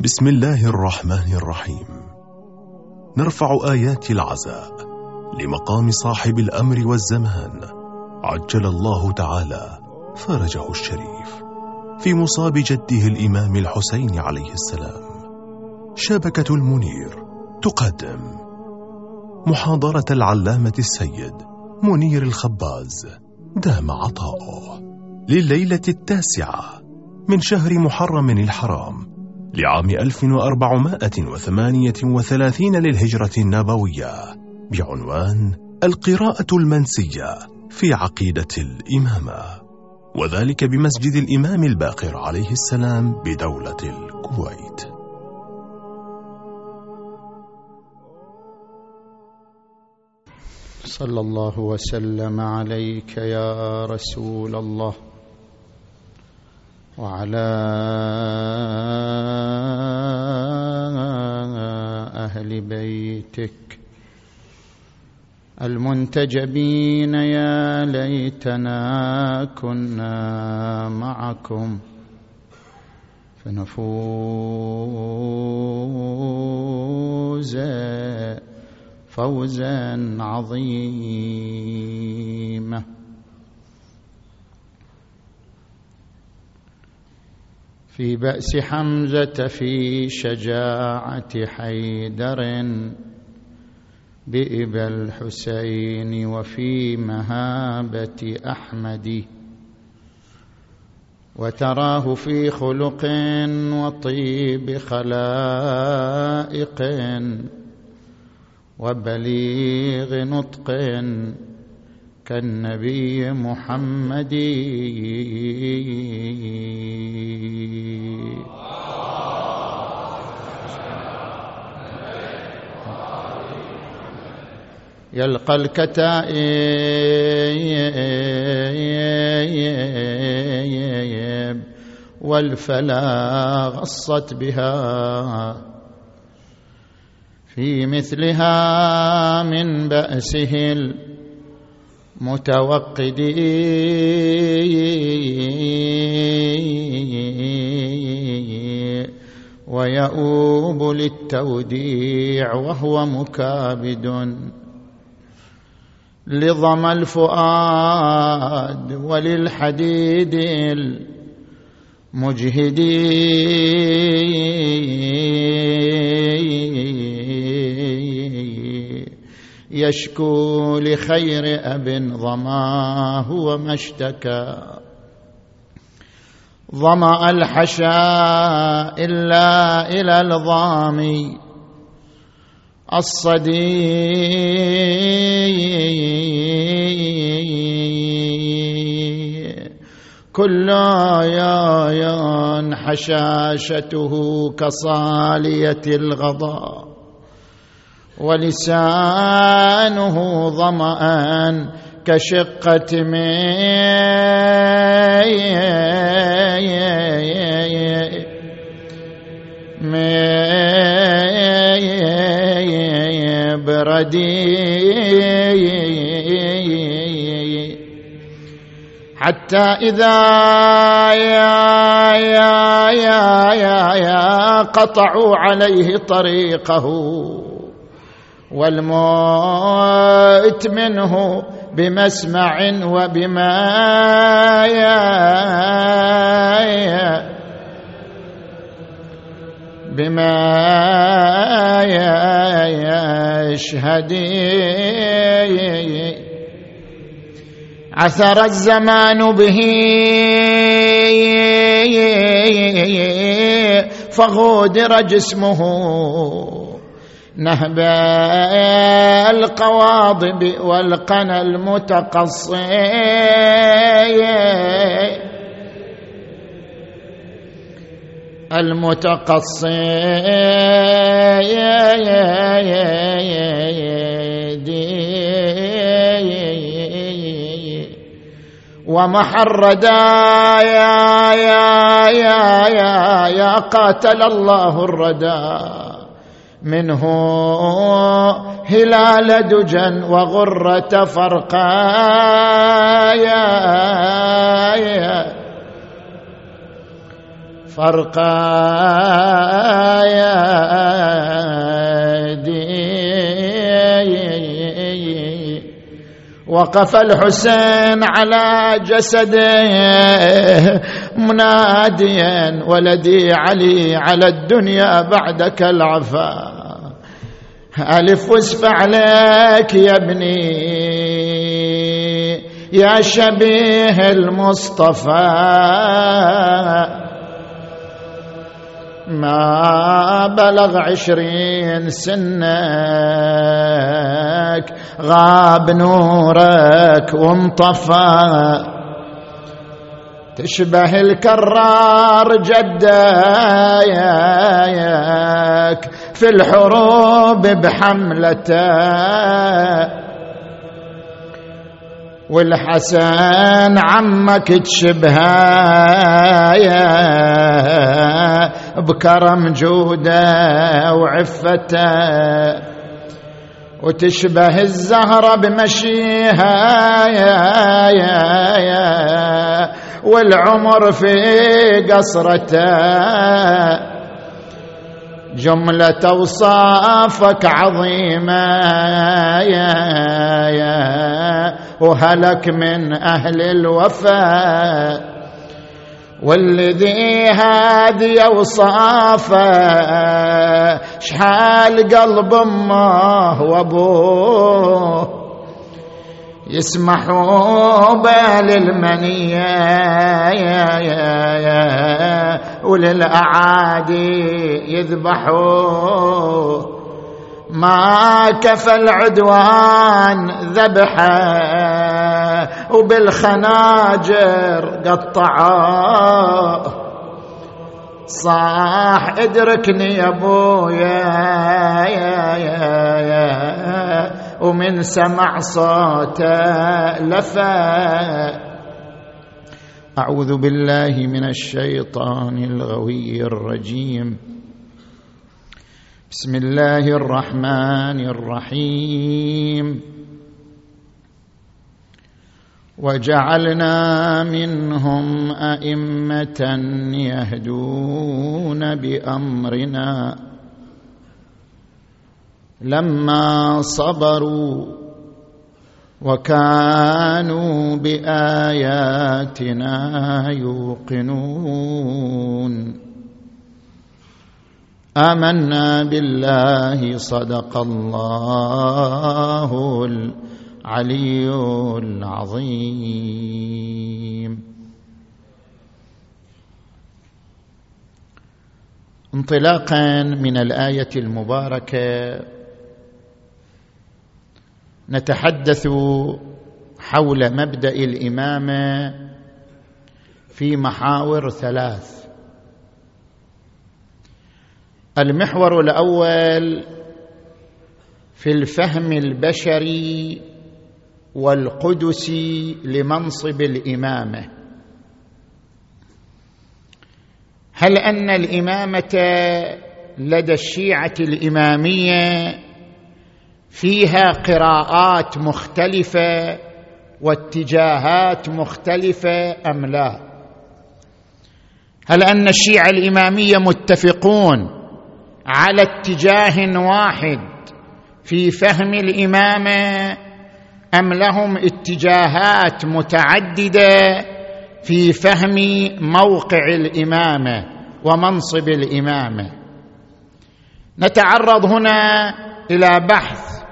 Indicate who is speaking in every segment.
Speaker 1: بسم الله الرحمن الرحيم. نرفع آيات العزاء لمقام صاحب الأمر والزمان. عجل الله تعالى فرجه الشريف. في مصاب جده الإمام الحسين عليه السلام. شبكة المنير تقدم. محاضرة العلامة السيد منير الخباز دام عطاؤه. لليلة التاسعة من شهر محرم الحرام لعام 1438 للهجرة النبوية بعنوان القراءة المنسية في عقيدة الإمامة. وذلك بمسجد الإمام الباقر عليه السلام بدولة الكويت.
Speaker 2: صلى الله وسلم عليك يا رسول الله. وعلى أهل بيتك المنتجبين يا ليتنا كنا معكم فنفوز فوزا عظيما. في بأس حمزة في شجاعة حيدر بإبا الحسين وفي مهابة أحمد. وتراه في خلق وطيب خلائق وبليغ نطق كالنبي محمد. يلقى الكتائب والفلا غصت بها في مثلها من بأسه المتوقد ويؤوب للتوديع وهو مكابد. لظم الفؤاد وللحديد المجهد. يشكو لخير أب ظماه وما اشتكى. ظمأ الحشاء إلا إلى الظامي الصدي كل يا حشاشته كصالية الغضاء ولسانه ظمأ كشقة بردي. حتى إذا يا يا يا يا يا قطعوا عليه طريقه والموت منه بمسمع وبما بما يشهد عثر الزمان به. فغودر جسمه. نهب القواضب والقنا المتقصي. المتقصي ومحردا يا يا يا يا يا قاتل الله الردى. منه هلال دجا وغرة فرقا وقف الحسين على جسده مناديا ولدي علي على الدنيا بعدك العفا. ألف واسفع لك يا ابني يا شبيه المصطفى. ما بلغ عشرين سنك غاب نورك وانطفى. تشبه الكرار جدايك في الحروب بحملته والحسن عمك تشبهايا. بكرم جودة وعفته وتشبه الزهرة بمشيها يا يا يا والعمر في قصرته. جملة أوصافك عظيمة يا يا وهلك من أهل الوفاء. والذي هذه أوصافه شحال قلب أمه وأبوه. يسمحوا يا وللأعادي يذبحوا. ما كفى العدوان ذبحه وبالخناجر قطعوه. صاح ادركني يا ابويا يا يا يا ومن سمع صوته لفا أعوذ بالله من الشيطان الغوي الرجيم. بسم الله الرحمن الرحيم. وجعلنا منهم أئمة يهدون بأمرنا. لما صبروا وكانوا بآياتنا يوقنون. آمنا بالله صدق الله العلي العظيم. انطلاقا من الآية المباركة نتحدث حول مبدأ الإمامة في محاور ثلاث. المحور الأول في الفهم البشري والقدسي لمنصب الإمامة. هل أن الإمامة لدى الشيعة الإمامية فيها قراءات مختلفة واتجاهات مختلفة أم لا؟ هل أن الشيعة الإمامية متفقون على اتجاه واحد في فهم الإمامة أم لهم اتجاهات متعددة في فهم موقع الإمامة ومنصب الإمامة؟ نتعرض هنا إلى بحث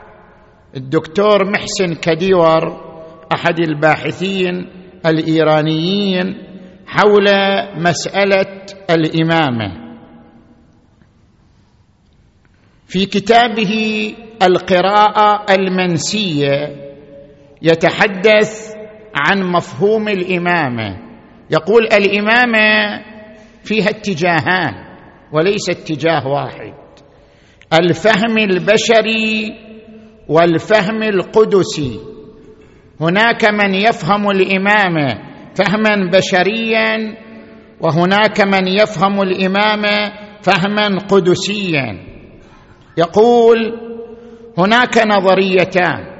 Speaker 2: الدكتور محسن كديور أحد الباحثين الإيرانيين حول مسألة الإمامة. في كتابه القراءة المنسية يتحدث عن مفهوم الإمامة. يقول الإمامة فيها اتجاهان وليس اتجاه واحد. الفهم البشري والفهم القدسي. هناك من يفهم الإمامة فهما بشريا وهناك من يفهم الإمامة فهما قدسيا. يقول هناك نظريتان.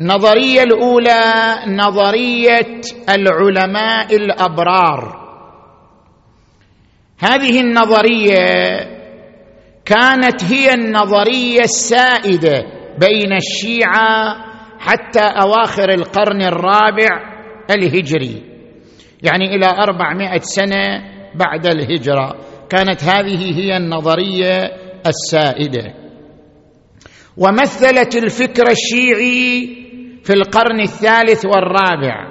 Speaker 2: النظريه الأولى نظرية العلماء الأبرار. هذه النظرية كانت هي النظرية السائدة بين الشيعة حتى أواخر القرن الرابع الهجري يعني إلى أربعمائة سنة بعد الهجرة. كانت هذه هي النظرية السائدة. ومثلت الفكر الشيعي في القرن الثالث والرابع.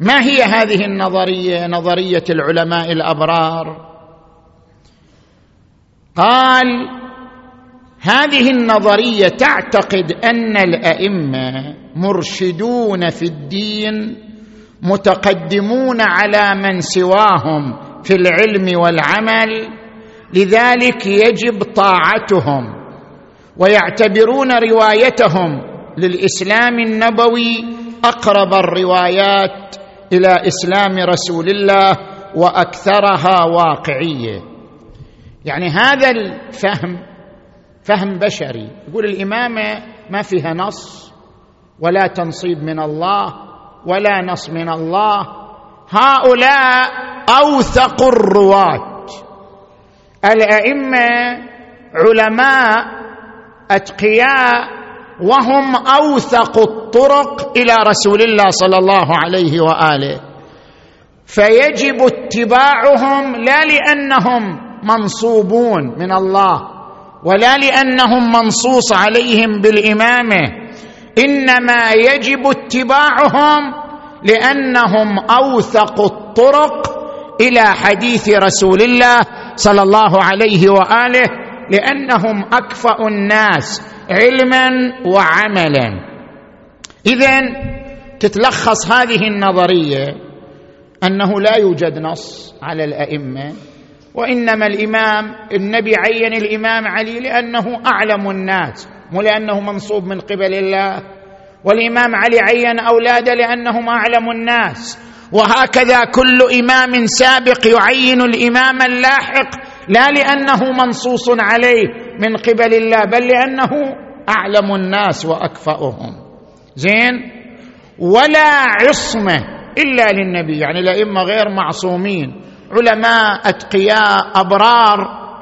Speaker 2: ما هي هذه النظرية نظرية العلماء الأبرار؟ قال هذه النظرية تعتقد أن الأئمة مرشدون في الدين متقدمون على من سواهم في العلم والعمل لذلك يجب طاعتهم ويعتبرون روايتهم للإسلام النبوي أقرب الروايات إلى إسلام رسول الله وأكثرها واقعية. يعني هذا الفهم فهم بشري. يقول الامامه ما فيها نص ولا تنصيب من الله ولا نص من الله. هؤلاء أوثق الرواة. الأئمة علماء أتقياء وهم أوثق الطرق إلى رسول الله صلى الله عليه وآله. فيجب اتباعهم لا لأنهم منصوبون من الله ولا لأنهم منصوص عليهم بالإمامة. إنما يجب اتباعهم لأنهم أوثق الطرق إلى حديث رسول الله صلى الله عليه وآله لأنهم أكفأ الناس. علما وعملا. اذا تتلخص هذه النظرية أنه لا يوجد نص على الأئمة وإنما الإمام النبي عين الإمام علي لأنه أعلم الناس مو لأنه منصوب من قبل الله. والإمام علي عين أولاده لأنهم أعلم الناس. وهكذا كل إمام سابق يعين الإمام اللاحق لا لأنه منصوص عليه. من قبل الله بل لأنه أعلم الناس وأكفأهم. زين؟ ولا عصمة إلا للنبي يعني الأئمة غير معصومين علماء أتقياء أبرار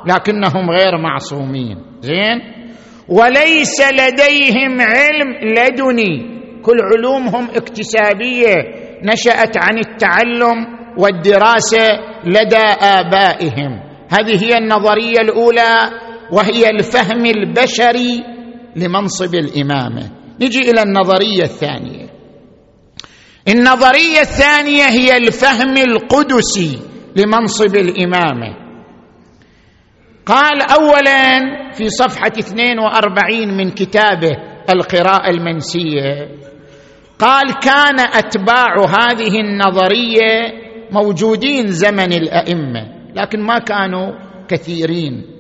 Speaker 2: لكنهم غير معصومين. زين؟ وليس لديهم علم لدني كل علومهم اكتسابية نشأت عن التعلم والدراسة لدى آبائهم. هذه هي النظرية الأولى. وهي الفهم البشري لمنصب الامامه نجي إلى النظرية الثانية. النظرية الثانية هي الفهم القدسي لمنصب الامامه قال اولا في صفحة 42 من كتابه القراءة المنسية. قال كان أتباع هذه النظرية موجودين زمن الأئمة لكن ما كانوا كثيرين.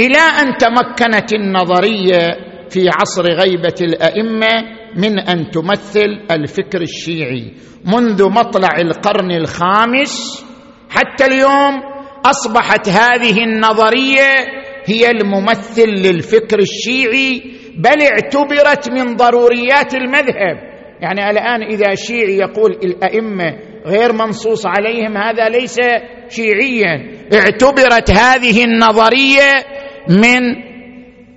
Speaker 2: إلى أن تمكنت النظرية في عصر غيبة الأئمة من أن تمثل الفكر الشيعي منذ مطلع القرن الخامس حتى اليوم أصبحت هذه النظرية هي الممثل للفكر الشيعي بل اعتبرت من ضروريات المذهب. يعني الآن إذا شيعي يقول الأئمة غير منصوص عليهم هذا ليس شيعيا. اعتبرت هذه النظرية من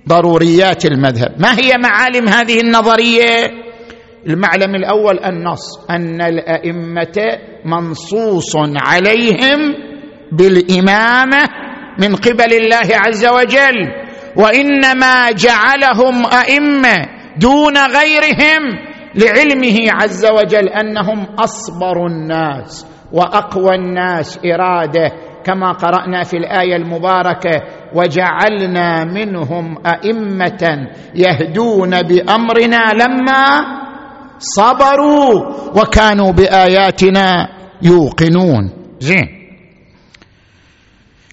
Speaker 2: ضروريات المذهب. ما هي معالم هذه النظرية؟ المعلم الأول النص أن الأئمة منصوص عليهم بالإمامة من قبل الله عز وجل وإنما جعلهم أئمة دون غيرهم لعلمه عز وجل أنهم أصبر الناس وأقوى الناس إرادة كما قرأنا في الآية المباركة وجعلنا منهم أئمة يهدون بأمرنا لما صبروا وكانوا بآياتنا يوقنون. زين.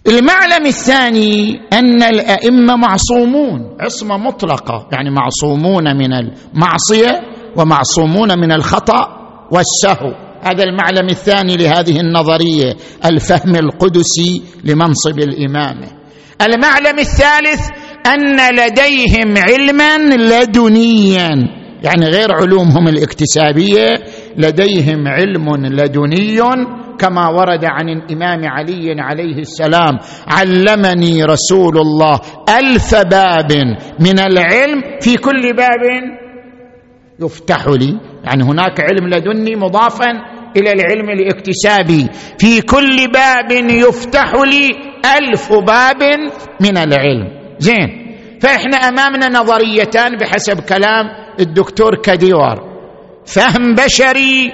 Speaker 2: المعلم الثاني أن الأئمة معصومون. عصمة مطلقة يعني معصومون من المعصية ومعصومون من الخطأ والسهو. هذا المعلم الثاني لهذه النظرية الفهم القدسي لمنصب الامامه المعلم الثالث أن لديهم علما لدنيا. يعني غير علومهم الاكتسابية لديهم علم لدني كما ورد عن الإمام علي عليه السلام علمني رسول الله ألف باب من العلم. في كل باب يفتح لي. يعني هناك علم لدني مضافا إلى العلم الاكتسابي في كل باب يفتح لي ألف باب من العلم. زين. فإحنا أمامنا نظريتان بحسب كلام الدكتور كديور فهم بشري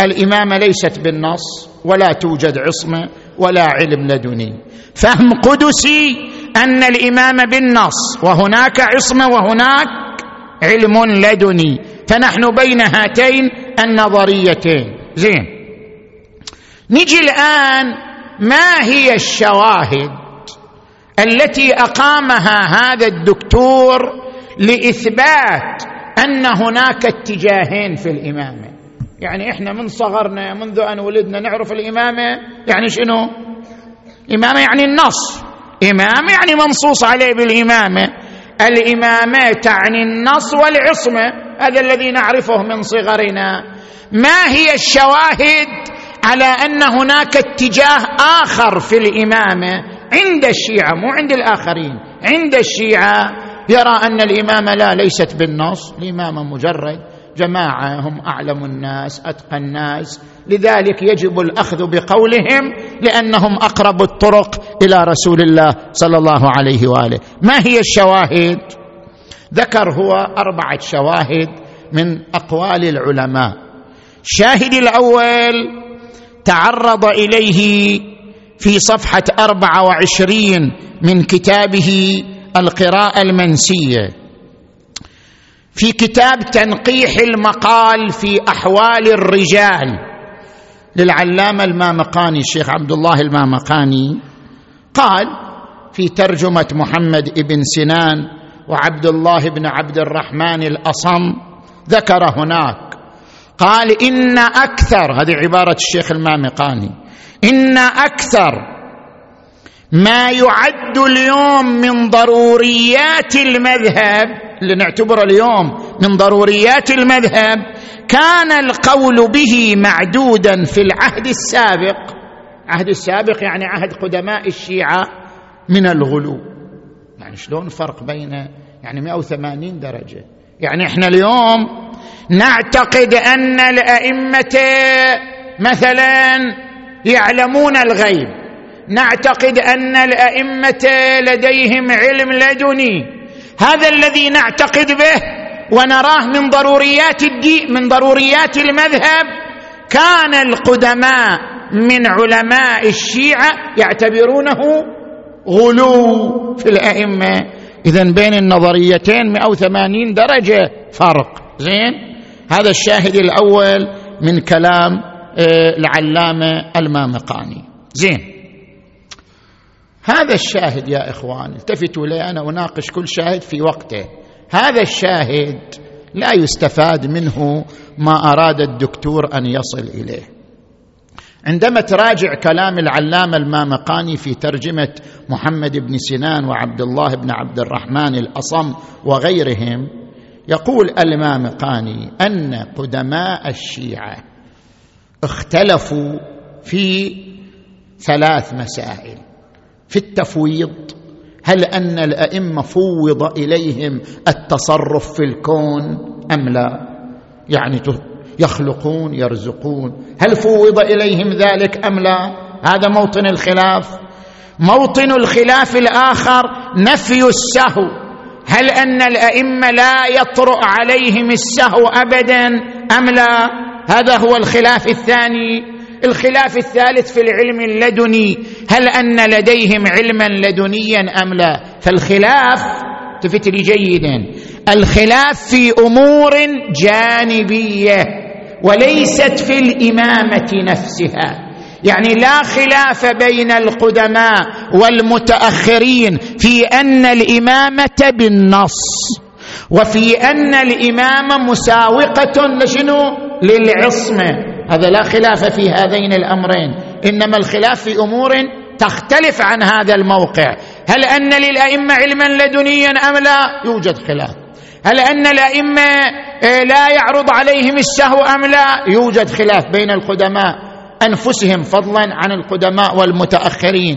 Speaker 2: الإمامة ليست بالنص ولا توجد عصمة ولا علم لدني. فهم قدسي أن الإمامة بالنص وهناك عصمة وهناك علم لدني. فنحن بين هاتين النظريتين. زين. نجي الآن ما هي الشواهد التي أقامها هذا الدكتور لإثبات أن هناك اتجاهين في الإمامة؟ يعني إحنا من صغرنا منذ أن ولدنا نعرف الإمامة يعني شنو؟ إمامة يعني النص. إمام يعني منصوص عليه بالإمامة. الإمامة تعني النص والعصمة هذا الذي نعرفه من صغرنا. ما هي الشواهد على أن هناك اتجاه آخر في الامامه عند الشيعة مو عند الآخرين عند الشيعة؟ يرى أن الامامه لا ليست بالنص الامامه مجرد جماعة هم أعلم الناس أتقى الناس. لذلك يجب الأخذ بقولهم لأنهم أقرب الطرق إلى رسول الله صلى الله عليه وآله. ما هي الشواهد؟ ذكر هو أربعة شواهد من أقوال العلماء. الشاهد الأول تعرض إليه في صفحة أربعة وعشرين من كتابه القراءة المنسية. في كتاب تنقيح المقال في أحوال الرجال. للعلامة المامقاني الشيخ عبد الله المامقاني قال في ترجمة محمد بن سنان وعبد الله بن عبد الرحمن الأصم ذكر هناك قال إن أكثر هذه عبارة الشيخ المامقاني إن أكثر ما يعد اليوم من ضروريات المذهب اللي نعتبره اليوم من ضروريات المذهب كان القول به معدودا في العهد السابق. عهد السابق يعني عهد قدماء الشيعة من الغلو. يعني شلون فرق بين يعني 180 درجة؟ يعني إحنا اليوم نعتقد أن الأئمة مثلا يعلمون الغيب. نعتقد أن الأئمة لديهم علم لدني. هذا الذي نعتقد به ونراه من ضروريات الدين من ضروريات المذهب كان القدماء من علماء الشيعة يعتبرونه غلو في الأئمة. اذا بين النظريتين 180 درجة فرق. زين؟ هذا الشاهد الأول من كلام آه، العلامة المامقاني. زين. هذا الشاهد يا إخوان التفتوا لي أنا أناقش كل شاهد في وقته. هذا الشاهد لا يستفاد منه ما أراد الدكتور أن يصل إليه. عندما تراجع كلام العلامة المامقاني في ترجمة محمد بن سنان وعبد الله بن عبد الرحمن الأصم وغيرهم يقول المامقاني أن قدماء الشيعة اختلفوا في ثلاث مسائل. في التفويض هل أن الأئمة فوض إليهم التصرف في الكون أم لا؟ يعني يخلقون يرزقون. هل فوض إليهم ذلك أم لا؟ هذا موطن الخلاف. موطن الخلاف الآخر نفي السهو. هل أن الأئمة لا يطرأ عليهم السهو ابدا أم لا؟ هذا هو الخلاف الثاني. الخلاف الثالث في العلم اللدني هل أن لديهم علما لدنيا أم لا؟ فالخلاف التفت لي جيدا الخلاف في أمور جانبية وليست في الإمامة نفسها. يعني لا خلاف بين القدماء والمتأخرين في أن الإمامة بالنص وفي أن الإمامة مساوقة لشنو؟ للعصمة. هذا لا خلاف في هذين الأمرين إنما الخلاف في أمور تختلف عن هذا الموقع. هل أن للأئمة علما لدنيا أم لا؟ يوجد خلاف. هل أن الأئمة آه، لا يعرض عليهم السهو أم لا؟ يوجد خلاف بين القدماء. أنفسهم فضلا عن القدماء والمتأخرين.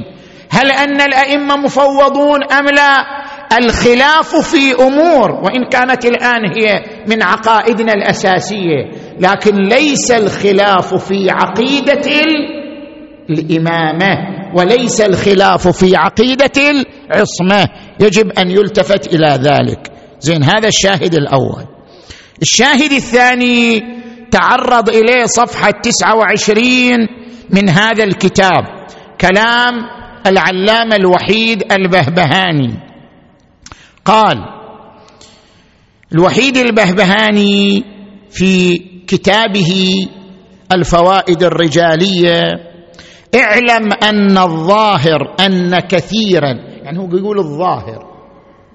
Speaker 2: هل أن الأئمة مفوضون أم لا؟ الخلاف في أمور وإن كانت الآن هي من عقائدنا الأساسية لكن ليس الخلاف في عقيدة الإمامة وليس الخلاف في عقيدة العصمة. يجب أن يلتفت إلى ذلك. زين هذا الشاهد الأول. الشاهد الثاني تعرض إليه صفحة 29 من هذا الكتاب. كلام العلامة الوحيد البهبهاني. قال الوحيد البهبهاني في كتابه الفوائد الرجالية اعلم أن الظاهر أن كثيرا يعني هو يقول الظاهر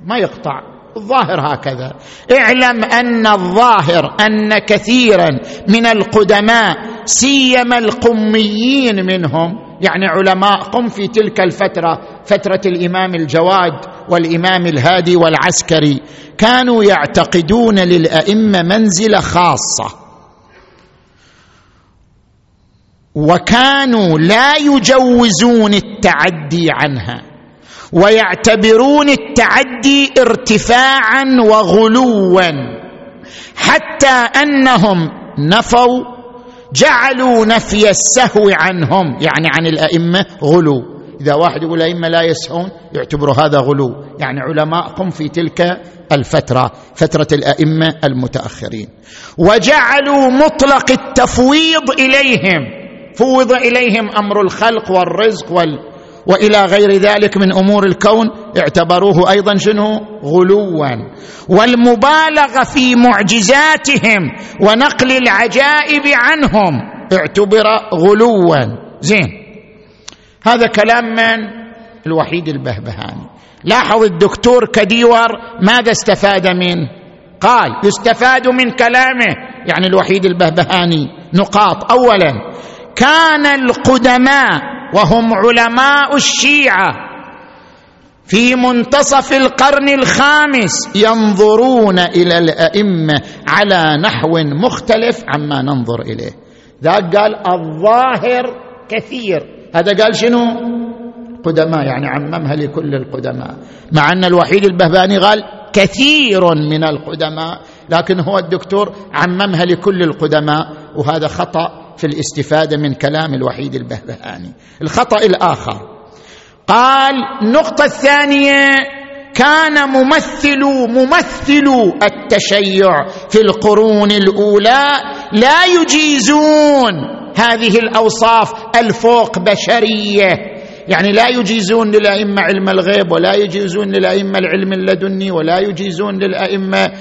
Speaker 2: ما يقطع. الظاهر هكذا. اعلم أن الظاهر أن كثيرا من القدماء سيما القميين منهم يعني علماء قم في تلك الفترة فترة الإمام الجواد والإمام الهادي والعسكري كانوا يعتقدون للأئمة منزله خاصة. وكانوا لا يجوزون التعدي عنها. ويعتبرون التعدي ارتفاعا وغلوا. حتى أنهم نفوا جعلوا نفي السهو عنهم يعني عن الأئمة غلو. إذا واحد يقول الائمه لا يسهون يعتبر هذا غلو. يعني علماءكم في تلك الفترة فترة الأئمة المتأخرين. وجعلوا مطلق التفويض إليهم. فوض إليهم أمر الخلق والرزق وال وإلى غير ذلك من أمور الكون اعتبروه أيضا شنو؟ غلوا. والمبالغة في معجزاتهم ونقل العجائب عنهم اعتبر غلوا. زين. هذا كلام من؟ الوحيد البهبهاني. لاحظ الدكتور كديور ماذا استفاد منه قال يستفاد من كلامه. يعني الوحيد البهبهاني. نقاط. اولا كان القدماء وهم علماء الشيعة. في منتصف القرن الخامس ينظرون إلى الأئمة على نحو مختلف عما ننظر إليه. ذاك قال الظاهر كثير. هذا قال شنو؟ قدماء يعني عممها لكل القدماء. مع أن الوحيد البهباني قال كثير من القدماء لكن هو الدكتور عممها لكل القدماء وهذا خطأ. في الاستفادة من كلام الوحيد البهبهاني. الخطأ الآخر. قال النقطة الثانية كان ممثل ممثل التشيع في القرون الأولى لا يجيزون هذه الأوصاف الفوق بشرية. يعني لا يجيزون للأئمة علم الغيب ولا يجيزون للأئمة العلم اللدني ولا يجيزون للأئمة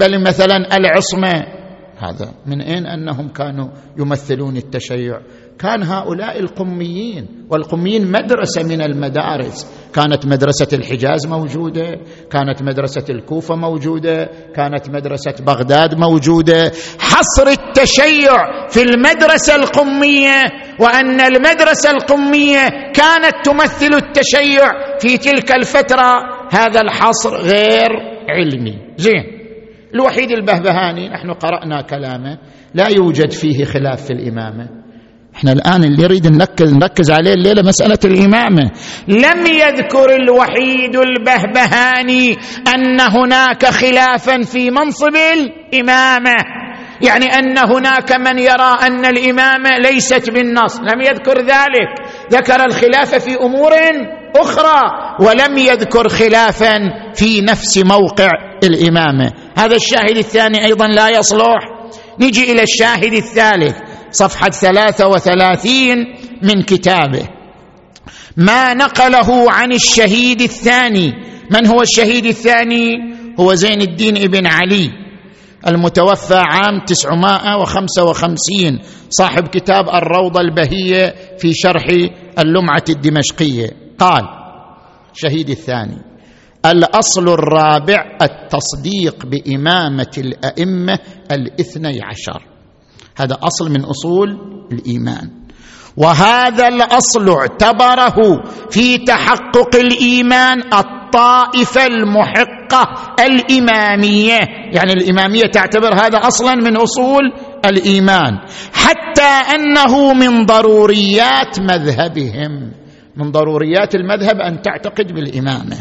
Speaker 2: بل مثلا العصمة. هذا. من أين أنهم كانوا يمثلون التشيع؟ كان هؤلاء القميين والقميين مدرسة من المدارس. كانت مدرسة الحجاز موجودة كانت مدرسة الكوفة موجودة كانت مدرسة بغداد موجودة. حصر التشيع في المدرسة القمية وأن المدرسة القمية كانت تمثل التشيع في تلك الفترة. هذا الحصر غير علمي. زين. الوحيد البهبهاني. نحن قرأنا كلامه. لا يوجد فيه خلاف في الإمامة. إحنا الآن اللي يريد نركز نركز عليه الليلة مسألة الإمامة. لم يذكر الوحيد البهبهاني أن هناك خلافا في منصب الإمامة. يعني أن هناك من يرى أن الإمامة ليست بالنص. لم يذكر ذلك. ذكر الخلاف في أمور أخرى ولم يذكر خلافا في نفس موقع الامامه هذا الشاهد الثاني أيضا لا يصلح. نجي إلى الشاهد الثالث صفحة ثلاثة وثلاثين من كتابه. ما نقله عن الشهيد الثاني. من هو الشهيد الثاني؟ هو زين الدين ابن علي المتوفى عام 955 صاحب كتاب الروضة البهية في شرح اللمعة الدمشقية. قال شهيد الثاني الأصل الرابع التصديق بإمامة الأئمة الاثني عشر. هذا أصل من أصول الإيمان. وهذا الأصل اعتبره في تحقق الإيمان الطائفة المحقة الإمامية. يعني الإمامية تعتبر هذا أصلا من أصول الإيمان حتى أنه من ضروريات مذهبهم. من ضروريات المذهب أن تعتقد بالإمامة.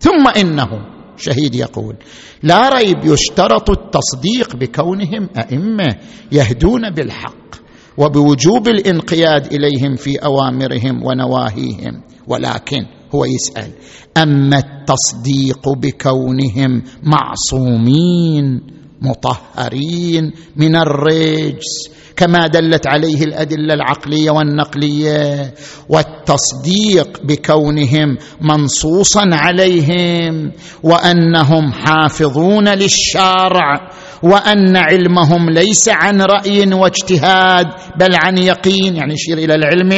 Speaker 2: ثم إنه شهيد يقول لا ريب يشترط التصديق بكونهم أئمة يهدون بالحق وبوجوب الانقياد إليهم في أوامرهم ونواهيهم. ولكن هو يسأل أما التصديق بكونهم معصومين مطهرين من الرجس كما دلت عليه الأدلة العقلية والنقلية والتصديق بكونهم منصوصا عليهم وأنهم حافظون للشرع وأن علمهم ليس عن رأي واجتهاد بل عن يقين. يعني يشير إلى العلم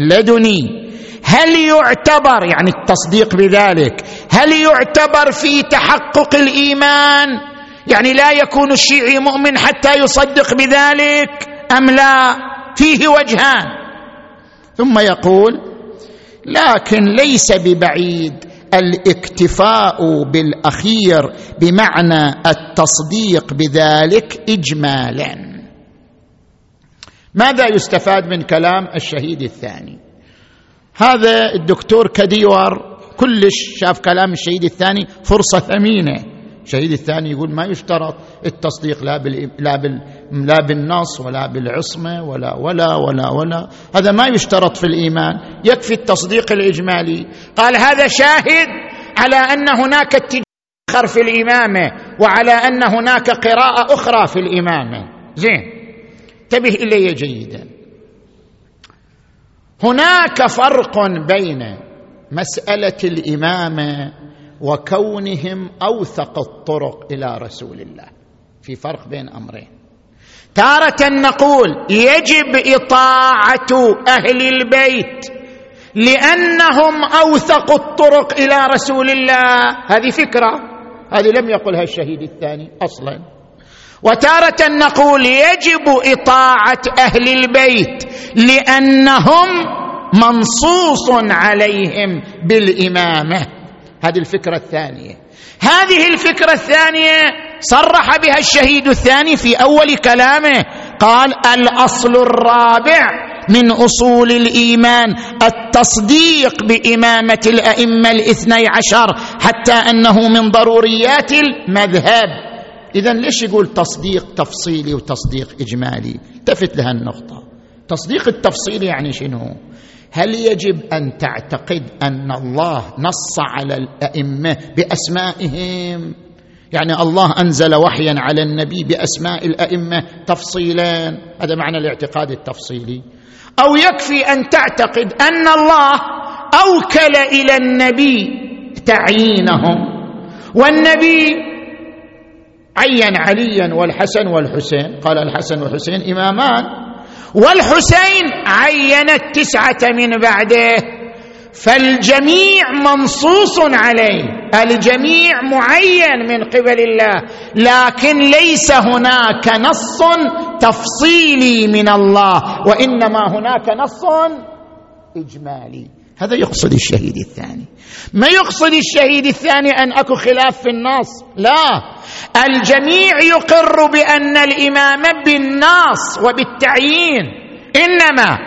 Speaker 2: اللدني. هل يعتبر يعني التصديق بذلك هل يعتبر في تحقق الإيمان؟ يعني لا يكون الشيعي مؤمن حتى يصدق بذلك. أم لا؟ فيه وجهان. ثم يقول لكن ليس ببعيد الاكتفاء بالأخير بمعنى التصديق بذلك اجمالا. ماذا يستفاد من كلام الشهيد الثاني؟ هذا الدكتور كديور كلش شاف كلام الشهيد الثاني فرصة ثمينة. الشهيد الثاني يقول ما يشترط التصديق لا بال لا بال لا بالنص ولا بالعصمة ولا ولا ولا ولا هذا ما يشترط في الإيمان يكفي التصديق الإجمالي. قال هذا شاهد على أن هناك اتجاه في الإمامة وعلى أن هناك قراءة أخرى في الإمامة. زين. انتبه إلي جيدا. هناك فرق بين مسألة الإمامة وكونهم أوثق الطرق إلى رسول الله. في فرق بين أمرين. تارة نقول يجب إطاعة أهل البيت لأنهم أوثق الطرق إلى رسول الله. هذه فكرة. هذه لم يقلها الشهيد الثاني أصلا. وتارة نقول يجب إطاعة أهل البيت لأنهم منصوص عليهم بالإمامة. هذه الفكرة الثانية. هذه الفكرة الثانية صرح بها الشهيد الثاني في أول كلامه. قال الأصل الرابع من أصول الإيمان التصديق بإمامة الأئمة الاثني عشر حتى أنه من ضروريات المذهب. اذا ليش يقول تصديق تفصيلي وتصديق إجمالي؟ التفت لها النقطة. تصديق التفصيلي يعني شنو؟ هل يجب أن تعتقد أن الله نص على الأئمة بأسمائهم؟ يعني الله أنزل وحيا على النبي بأسماء الأئمة تفصيلا. هذا معنى الاعتقاد التفصيلي. أو يكفي أن تعتقد أن الله أوكل إلى النبي تعيينهم. والنبي عين عليا والحسن والحسين. قال الحسن والحسين إمامان. والحسين عين التسعه من بعده فالجميع منصوص عليه الجميع معين من قبل الله لكن ليس هناك نص تفصيلي من الله وإنما هناك نص إجمالي. هذا يقصد الشهيد الثاني. ما يقصد الشهيد الثاني أن أكو خلاف في النص؟ لا. الجميع يقر بأن الإمام بالنص وبالتعيين. إنما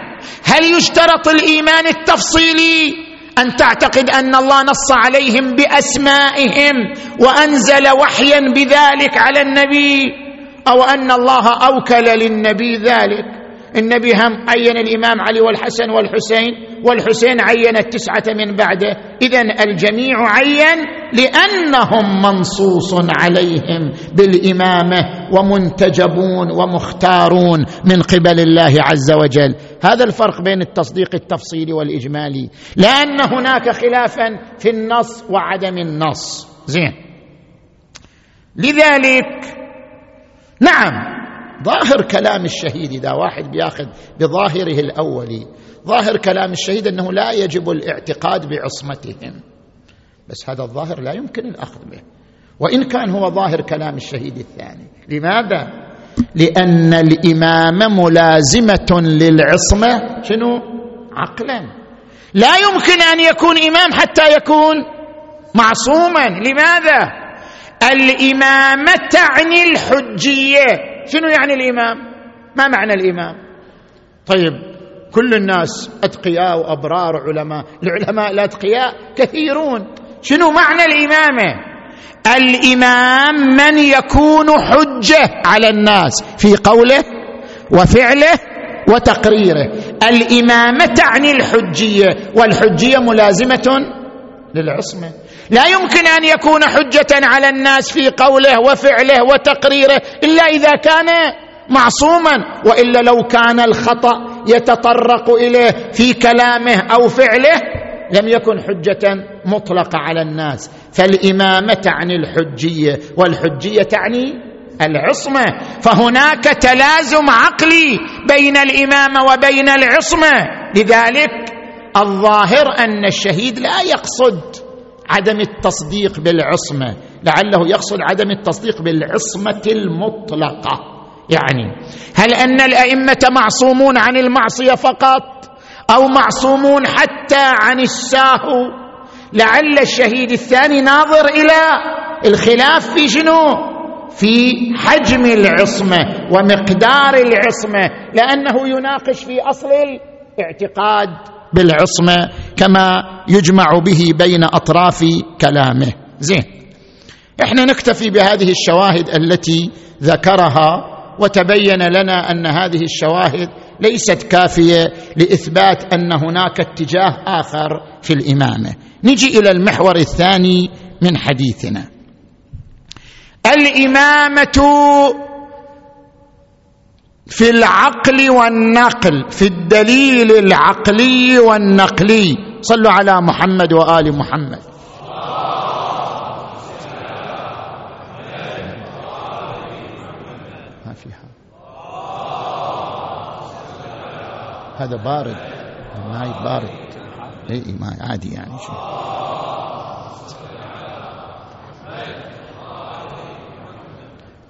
Speaker 2: هل يشترط الإيمان التفصيلي أن تعتقد أن الله نص عليهم بأسمائهم وأنزل وحيا بذلك على النبي أو أن الله أوكل للنبي ذلك؟ النبي هم عين الإمام علي والحسن والحسين والحسين عين التسعة من بعده. اذا الجميع عين لأنهم منصوص عليهم بالإمامة ومنتجبون ومختارون من قبل الله عز وجل. هذا الفرق بين التصديق التفصيلي والإجمالي. لأن هناك خلافا في النص وعدم النص. زين. لذلك نعم. ظاهر كلام الشهيد إذا واحد بياخذ بظاهره الاولي ظاهر كلام الشهيد أنه لا يجب الاعتقاد بعصمتهم. بس هذا الظاهر لا يمكن الأخذ به. وإن كان هو ظاهر كلام الشهيد الثاني. لماذا؟ لأن الامامه ملازمة للعصمة شنو؟ عقلا. لا يمكن أن يكون إمام حتى يكون معصوما. لماذا؟ الإمامة تعني الحجية. شنو يعني الامام ما معنى الامام طيب كل الناس أتقياء وأبرار وعلماء العلماء الأتقياء كثيرون. شنو معنى الإمامة؟ الإمام من يكون حجة على الناس في قوله وفعله وتقريره. الإمامة تعني الحجية والحجية ملازمة للعصمة. لا يمكن أن يكون حجة على الناس في قوله وفعله وتقريره إلا إذا كان معصوما وإلا لو كان الخطأ يتطرق إليه في كلامه أو فعله لم يكن حجة مطلقة على الناس. فالإمامة تعني الحجية والحجية تعني العصمة. فهناك تلازم عقلي بين الامامه وبين العصمة. لذلك الظاهر أن الشهيد لا يقصد عدم التصديق بالعصمة. لعله يقصد عدم التصديق بالعصمة المطلقة. يعني هل أن الأئمة معصومون عن المعصية فقط؟ أو معصومون حتى عن الساهو لعل الشهيد الثاني ناظر إلى الخلاف في شنو؟ في حجم العصمة ومقدار العصمة. لأنه يناقش في أصل الاعتقاد بالعصمة. كما يجمع به بين أطراف كلامه. زين. إحنا نكتفي بهذه الشواهد التي ذكرها وتبين لنا أن هذه الشواهد ليست كافية لإثبات أن هناك اتجاه آخر في الإمامة. نجي إلى المحور الثاني من حديثنا. الإمامة في العقل والنقل في الدليل العقلي والنقلي. صلوا على محمد وآل محمد. ما فيها. هذا بارد. ماي بارد. اي ماي عادي يعني شو.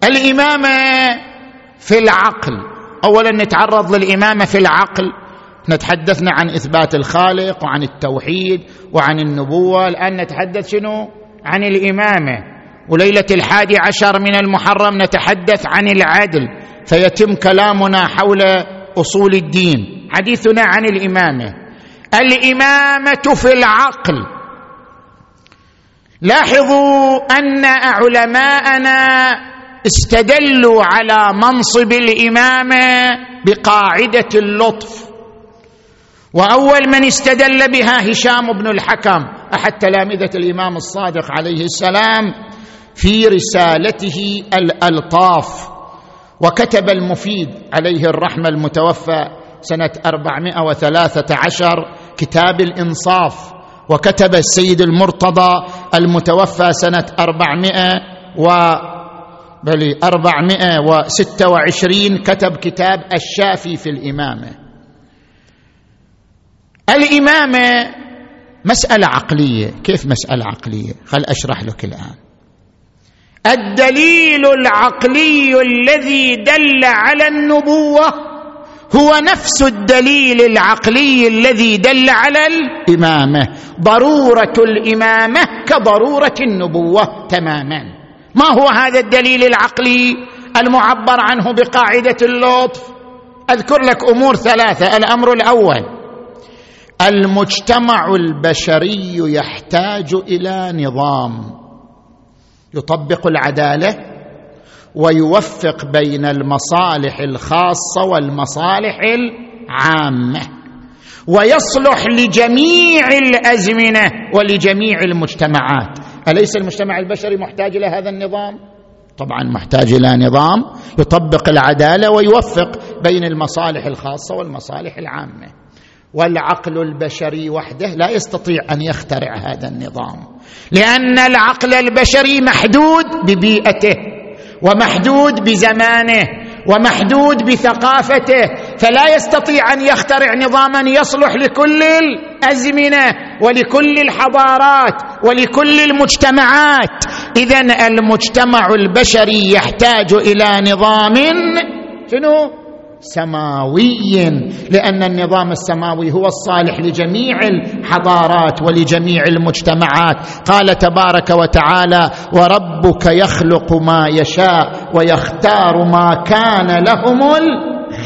Speaker 2: الإمامة في العقل. اولا نتعرض للإمامة في العقل. نتحدثنا عن إثبات الخالق وعن التوحيد وعن النبوة. الآن نتحدث شنو؟ عن الإمامة. وليلة الحادي عشر من المحرم نتحدث عن العدل فيتم كلامنا حول أصول الدين. حديثنا عن الإمامة. الإمامة في العقل. لاحظوا أن علماءنا استدلوا على منصب الإمامة بقاعدة اللطف. وأول من استدل بها هشام بن الحكم أحد تلامذة الإمام الصادق عليه السلام في رسالته الألطاف وكتب المفيد عليه الرحمة المتوفى سنة 413 كتاب الإنصاف وكتب السيد المرتضى المتوفى سنة 400 و بل أربعمائة وستة وعشرين كتب كتاب الشافي في الإمامة. الإمامة مسألة عقلية. كيف مسألة عقلية؟ خل أشرح لك الآن. الدليل العقلي الذي دل على النبوة هو نفس الدليل العقلي الذي دل على الإمامة. ضرورة الإمامة كضرورة النبوة تماماً. ما هو هذا الدليل العقلي المعبر عنه بقاعدة اللطف؟ أذكر لك أمور ثلاثة. الأمر الأول المجتمع البشري يحتاج إلى نظام يطبق العدالة ويوفق بين المصالح الخاصة والمصالح العامة ويصلح لجميع الأزمنة ولجميع المجتمعات. أليس المجتمع البشري محتاج إلى هذا النظام؟ طبعا محتاج إلى نظام يطبق العدالة ويوفق بين المصالح الخاصة والمصالح العامة. والعقل البشري وحده لا يستطيع أن يخترع هذا النظام. لأن العقل البشري محدود ببيئته ومحدود بزمانه ومحدود بثقافته فلا يستطيع أن يخترع نظاما يصلح لكل الأزمنة ولكل الحضارات ولكل المجتمعات. اذا المجتمع البشري يحتاج إلى نظام شنو؟ سماوي لأن النظام السماوي هو الصالح لجميع الحضارات ولجميع المجتمعات. قال تبارك وتعالى وربك يخلق ما يشاء ويختار ما كان لهم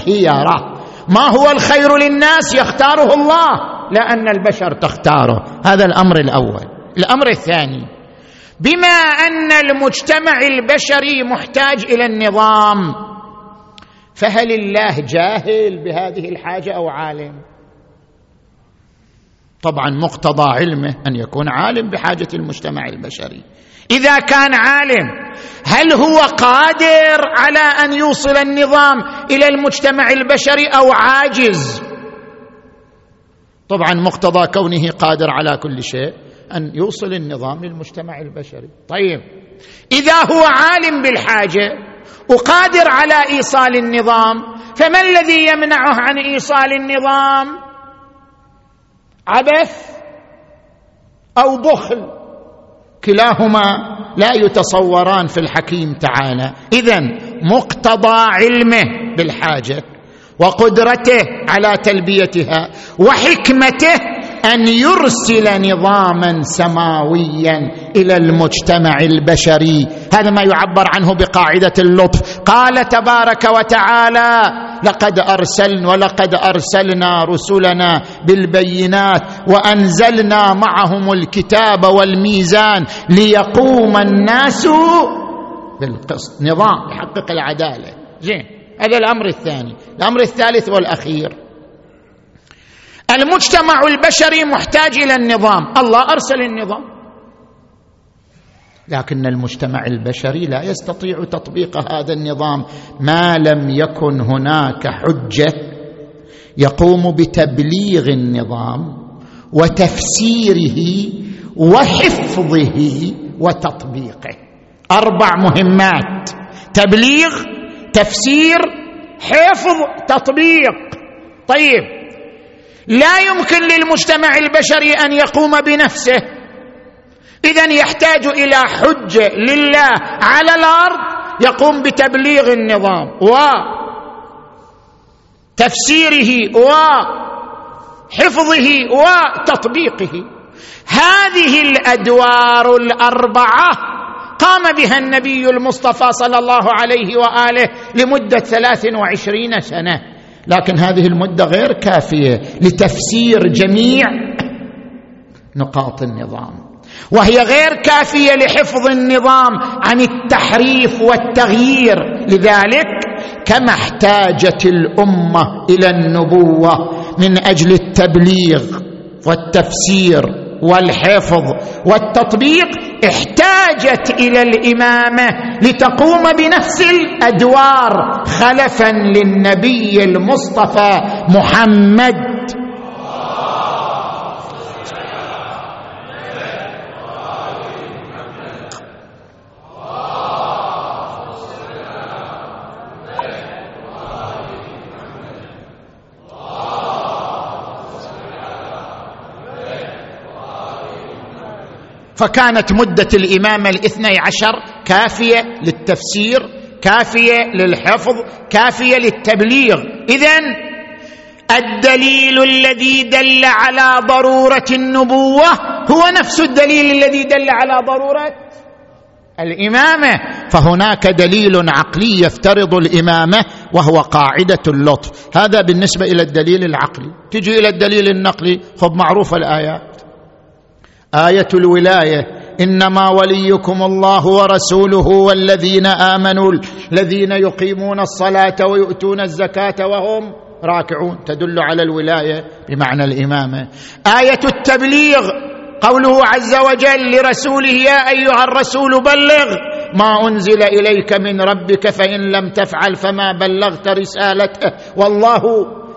Speaker 2: خيره ما هو الخير للناس؟ يختاره الله لا ان البشر تختاره. هذا الأمر الأول. الأمر الثاني بما أن المجتمع البشري محتاج إلى النظام فهل الله جاهل بهذه الحاجة أو عالم؟ طبعا مقتضى علمه أن يكون عالم بحاجة المجتمع البشري. إذا كان عالم هل هو قادر على أن يوصل النظام إلى المجتمع البشري أو عاجز؟ طبعا مقتضى كونه قادر على كل شيء أن يوصل النظام للمجتمع البشري. طيب إذا هو عالم بالحاجة وقادر على إيصال النظام فما الذي يمنعه عن إيصال النظام؟ عبث أو بخل كلاهما لا يتصوران في الحكيم تعالى. اذا مقتضى علمه بالحاجة وقدرته على تلبيتها وحكمته أن يرسل نظاما سماويا إلى المجتمع البشري. هذا ما يعبر عنه بقاعدة اللطف. قال تبارك وتعالى لقد أرسلنا ولقد أرسلنا رسلنا بالبينات وأنزلنا معهم الكتاب والميزان ليقوم الناس بالقسط. نظام يحقق العدالة. زين هذا الأمر الثاني. الأمر الثالث والأخير المجتمع البشري محتاج إلى النظام. الله أرسل النظام. لكن المجتمع البشري لا يستطيع تطبيق هذا النظام. ما لم يكن هناك حجة يقوم بتبليغ النظام وتفسيره وحفظه وتطبيقه. أربع مهمات تبليغ تفسير حفظ تطبيق. طيب لا يمكن للمجتمع البشري أن يقوم بنفسه. اذا يحتاج إلى حجه لله على الأرض يقوم بتبليغ النظام. وتفسيره وحفظه وتطبيقه هذه الأدوار الأربعة قام بها النبي المصطفى صلى الله عليه وآله لمدة ثلاث وعشرين سنة. لكن هذه المدة غير كافية لتفسير جميع نقاط النظام. وهي غير كافية لحفظ النظام عن التحريف والتغيير. لذلك كما احتاجت الأمة إلى النبوة من أجل التبليغ والتفسير والحفظ والتطبيق احتاجت إلى الإمامة لتقوم بنفس الأدوار خلفا للنبي المصطفى محمد فكانت مدة الإمامة الاثني عشر كافية للتفسير كافية للحفظ كافية للتبليغ. إذا الدليل الذي دل على ضرورة النبوة هو نفس الدليل الذي دل على ضرورة الإمامة. فهناك دليل عقلي يفترض الإمامة وهو قاعدة اللطف. هذا بالنسبة إلى الدليل العقلي. تجي إلى الدليل النقلي خب معروف الآيات. آية الولاية. إنما وليكم الله ورسوله والذين آمنوا الذين يقيمون الصلاة ويؤتون الزكاة وهم راكعون. تدل على الولاية بمعنى الإمامة. آية التبليغ قوله عز وجل لرسوله يا أيها الرسول بلغ ما أنزل إليك من ربك فإن لم تفعل فما بلغت رسالته. والله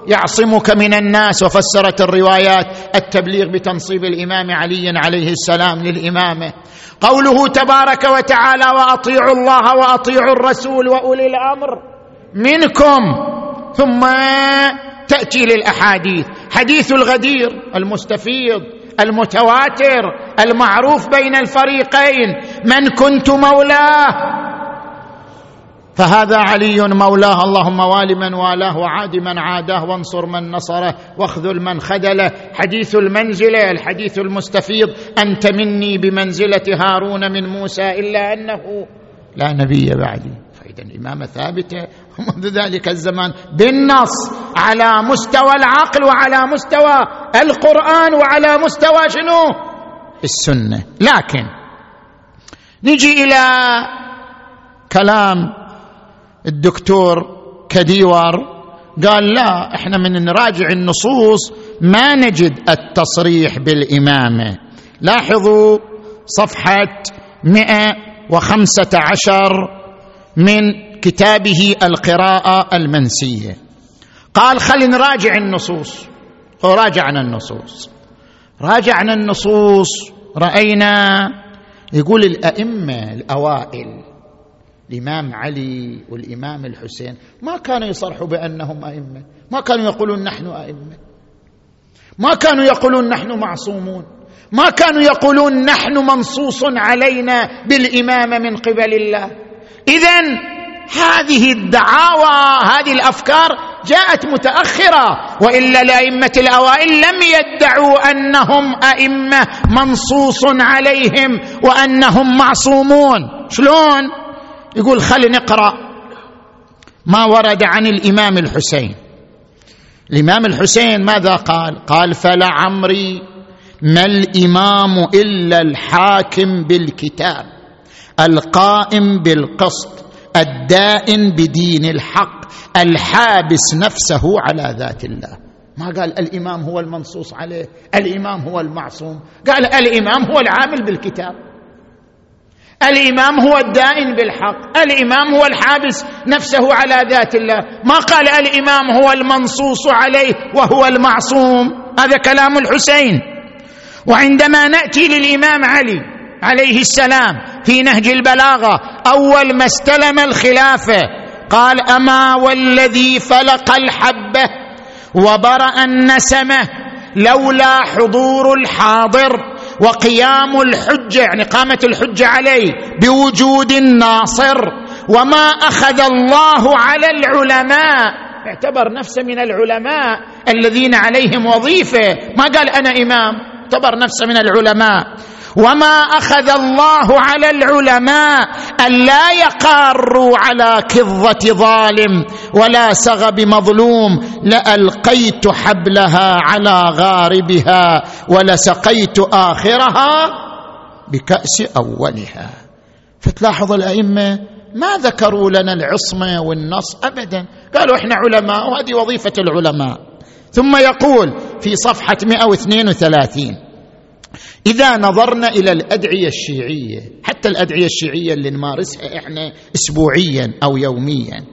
Speaker 2: يعصمك من الناس. وفسرت الروايات التبليغ بتنصيب الإمام علي عليه السلام للامامه قوله تبارك وتعالى وأطيعوا الله وأطيعوا الرسول وأولي الأمر منكم. ثم تأتي للأحاديث. حديث الغدير المستفيض المتواتر المعروف بين الفريقين من كنت مولاه فهذا علي مولاه اللهم وال من والاه وعاد من عاداه وانصر من نصره واخذل من خذله. حديث المنزله الحديث المستفيض أنت مني بمنزلة هارون من موسى إلا أنه لا نبي بعدي. فإذا الإمامة ثابتة ومنذ ذلك الزمان بالنص على مستوى العقل وعلى مستوى القرآن وعلى مستوى شنو؟ السنة. لكن نجي إلى كلام الدكتور كديور قال لا إحنا من نراجع النصوص ما نجد التصريح بالإمامة. لاحظوا صفحة 115 من كتابه القراءة المنسية. قال خلينا نراجع النصوص. وراجعنا النصوص. راجعنا النصوص رأينا يقول الأئمة الأوائل الإمام علي والإمام الحسين ما كانوا يصرحوا بأنهم أئمة ما كانوا يقولون نحن أئمة ما كانوا يقولون نحن معصومون ما كانوا يقولون نحن منصوص علينا بالامامه من قبل الله. اذا هذه الدعاوى هذه الأفكار جاءت متأخرة وإلا الائمه الأوائل لم يدعوا أنهم أئمة منصوص عليهم وأنهم معصومون. شلون؟ يقول خل نقرأ ما ورد عن الإمام الحسين. الإمام الحسين ماذا قال؟ قال فلعمري ما الإمام إلا الحاكم بالكتاب القائم بالقسط الدائن بدين الحق الحابس نفسه على ذات الله. ما قال الإمام هو المنصوص عليه الإمام هو المعصوم قال الإمام هو العامل بالكتاب. الإمام هو الدائن بالحق الإمام هو الحابس نفسه على ذات الله. ما قال الإمام هو المنصوص عليه وهو المعصوم؟ هذا كلام الحسين. وعندما نأتي للإمام علي عليه السلام في نهج البلاغة أول ما استلم الخلافة قال أما والذي فلق الحبة وبرأ النسمة لولا حضور الحاضر وقيام الحجة يعني قامت الحجة عليه بوجود الناصر وما أخذ الله على العلماء اعتبر نفسه من العلماء الذين عليهم وظيفة. ما قال أنا إمام اعتبر نفسه من العلماء. وما أخذ الله على العلماء الا يقاروا على كظة ظالم ولا سغب مظلوم لألقيت حبلها على غاربها ولسقيت آخرها بكأس أولها. فتلاحظ الأئمة ما ذكروا لنا العصمة والنص ابدا. قالوا إحنا علماء وهذه وظيفة العلماء. ثم يقول في صفحة 132 إذا نظرنا إلى الأدعية الشيعية حتى الأدعية الشيعية اللي نمارسها إحنا اسبوعيا أو يوميا.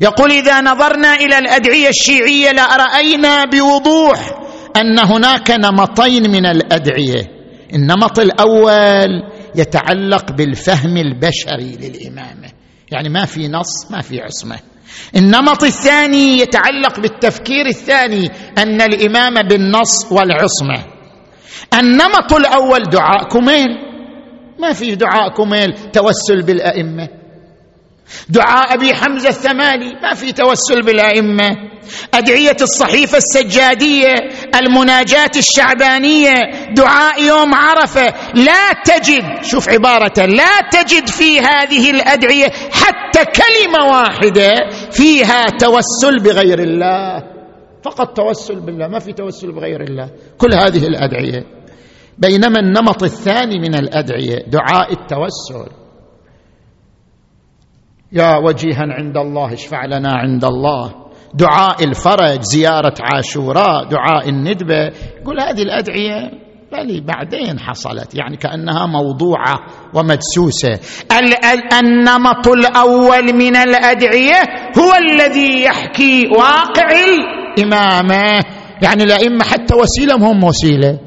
Speaker 2: يقول إذا نظرنا إلى الأدعية الشيعية لأرأينا بوضوح أن هناك نمطين من الأدعية. النمط الأول يتعلق بالفهم البشري للإمامة. يعني ما في نص ما في عصمة. النمط الثاني يتعلق بالتفكير الثاني أن الإمامة بالنص والعصمة. النمط الأول دعاء كميل ما في دعاء كميل توسل بالأئمة. دعاء أبي حمزة الثمالي ما في توسل بالأئمة. أدعية الصحيفة السجادية المناجاة الشعبانية دعاء يوم عرفة. لا تجد شوف عبارة لا تجد في هذه الأدعية حتى كلمة واحدة فيها توسل بغير الله. فقط توسل بالله ما في توسل بغير الله. كل هذه الأدعية. بينما النمط الثاني من الأدعية دعاء التوسل. يا وجيها عند الله اشفع لنا عند الله. دعاء الفرج زيارة عاشوراء دعاء الندبة. يقول هذه الأدعية بل بعدين حصلت. يعني كأنها موضوعة ومدسوسة. النمط الأول من الأدعية هو الذي يحكي واقع الامامه يعني الائمه حتى وسيلة هم وسيلة.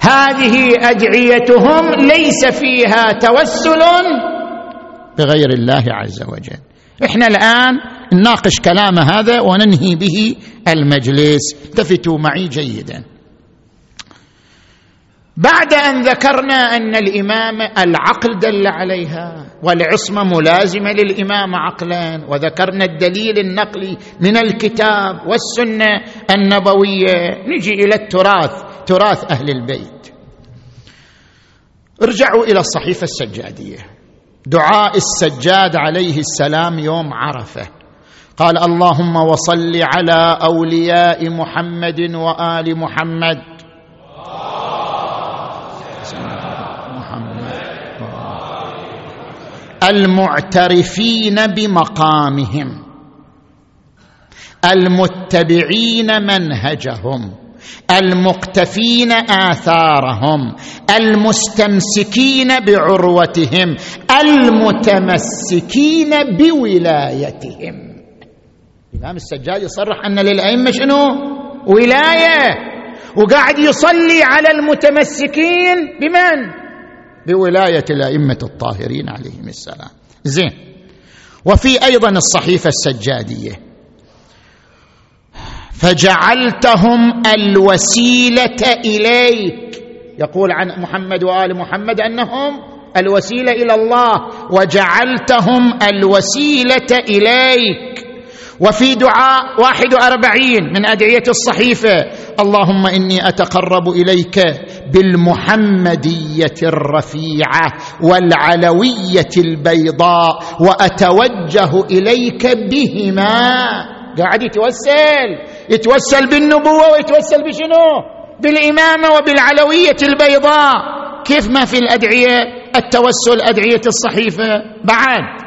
Speaker 2: هذه أدعيتهم ليس فيها توسل بغير الله عز وجل. إحنا الآن نناقش كلام هذا وننهي به المجلس. التفتوا معي جيدا. بعد أن ذكرنا أن الامامه العقل دل عليها والعصمة ملازمة للامامه عقلا وذكرنا الدليل النقلي من الكتاب والسنة النبوية. نجي إلى التراث تراث أهل البيت. ارجعوا إلى الصحيفة السجادية. دعاء السجاد عليه السلام يوم عرفة. قال اللهم وصل على أولياء محمد وآل محمد. المعترفين بمقامهم المتبعين منهجهم المقتفين آثارهم المستمسكين بعروتهم المتمسكين بولايتهم. الإمام السجاد يصرح أن للأئمة شنو؟ ولاية. وقاعد يصلي على المتمسكين بمن؟ بولاية الأئمة الطاهرين عليهم السلام. زين. وفي أيضا الصحيفة السجادية. فجعلتهم الوسيلة إليك. يقول عن محمد وآل محمد أنهم الوسيلة إلى الله. وجعلتهم الوسيلة إليك. وفي دعاء واحد وأربعين من أدعية الصحيفة. اللهم إني أتقرب إليك. بالمحمدية الرفيعة والعلوية البيضاء وأتوجه إليك بهما. قاعد يتوسل يتوسل بالنبوة ويتوسل بشنو؟ بالإمامة وبالعلوية البيضاء. كيف ما في الأدعية التوسل أدعية الصحيفة. بعد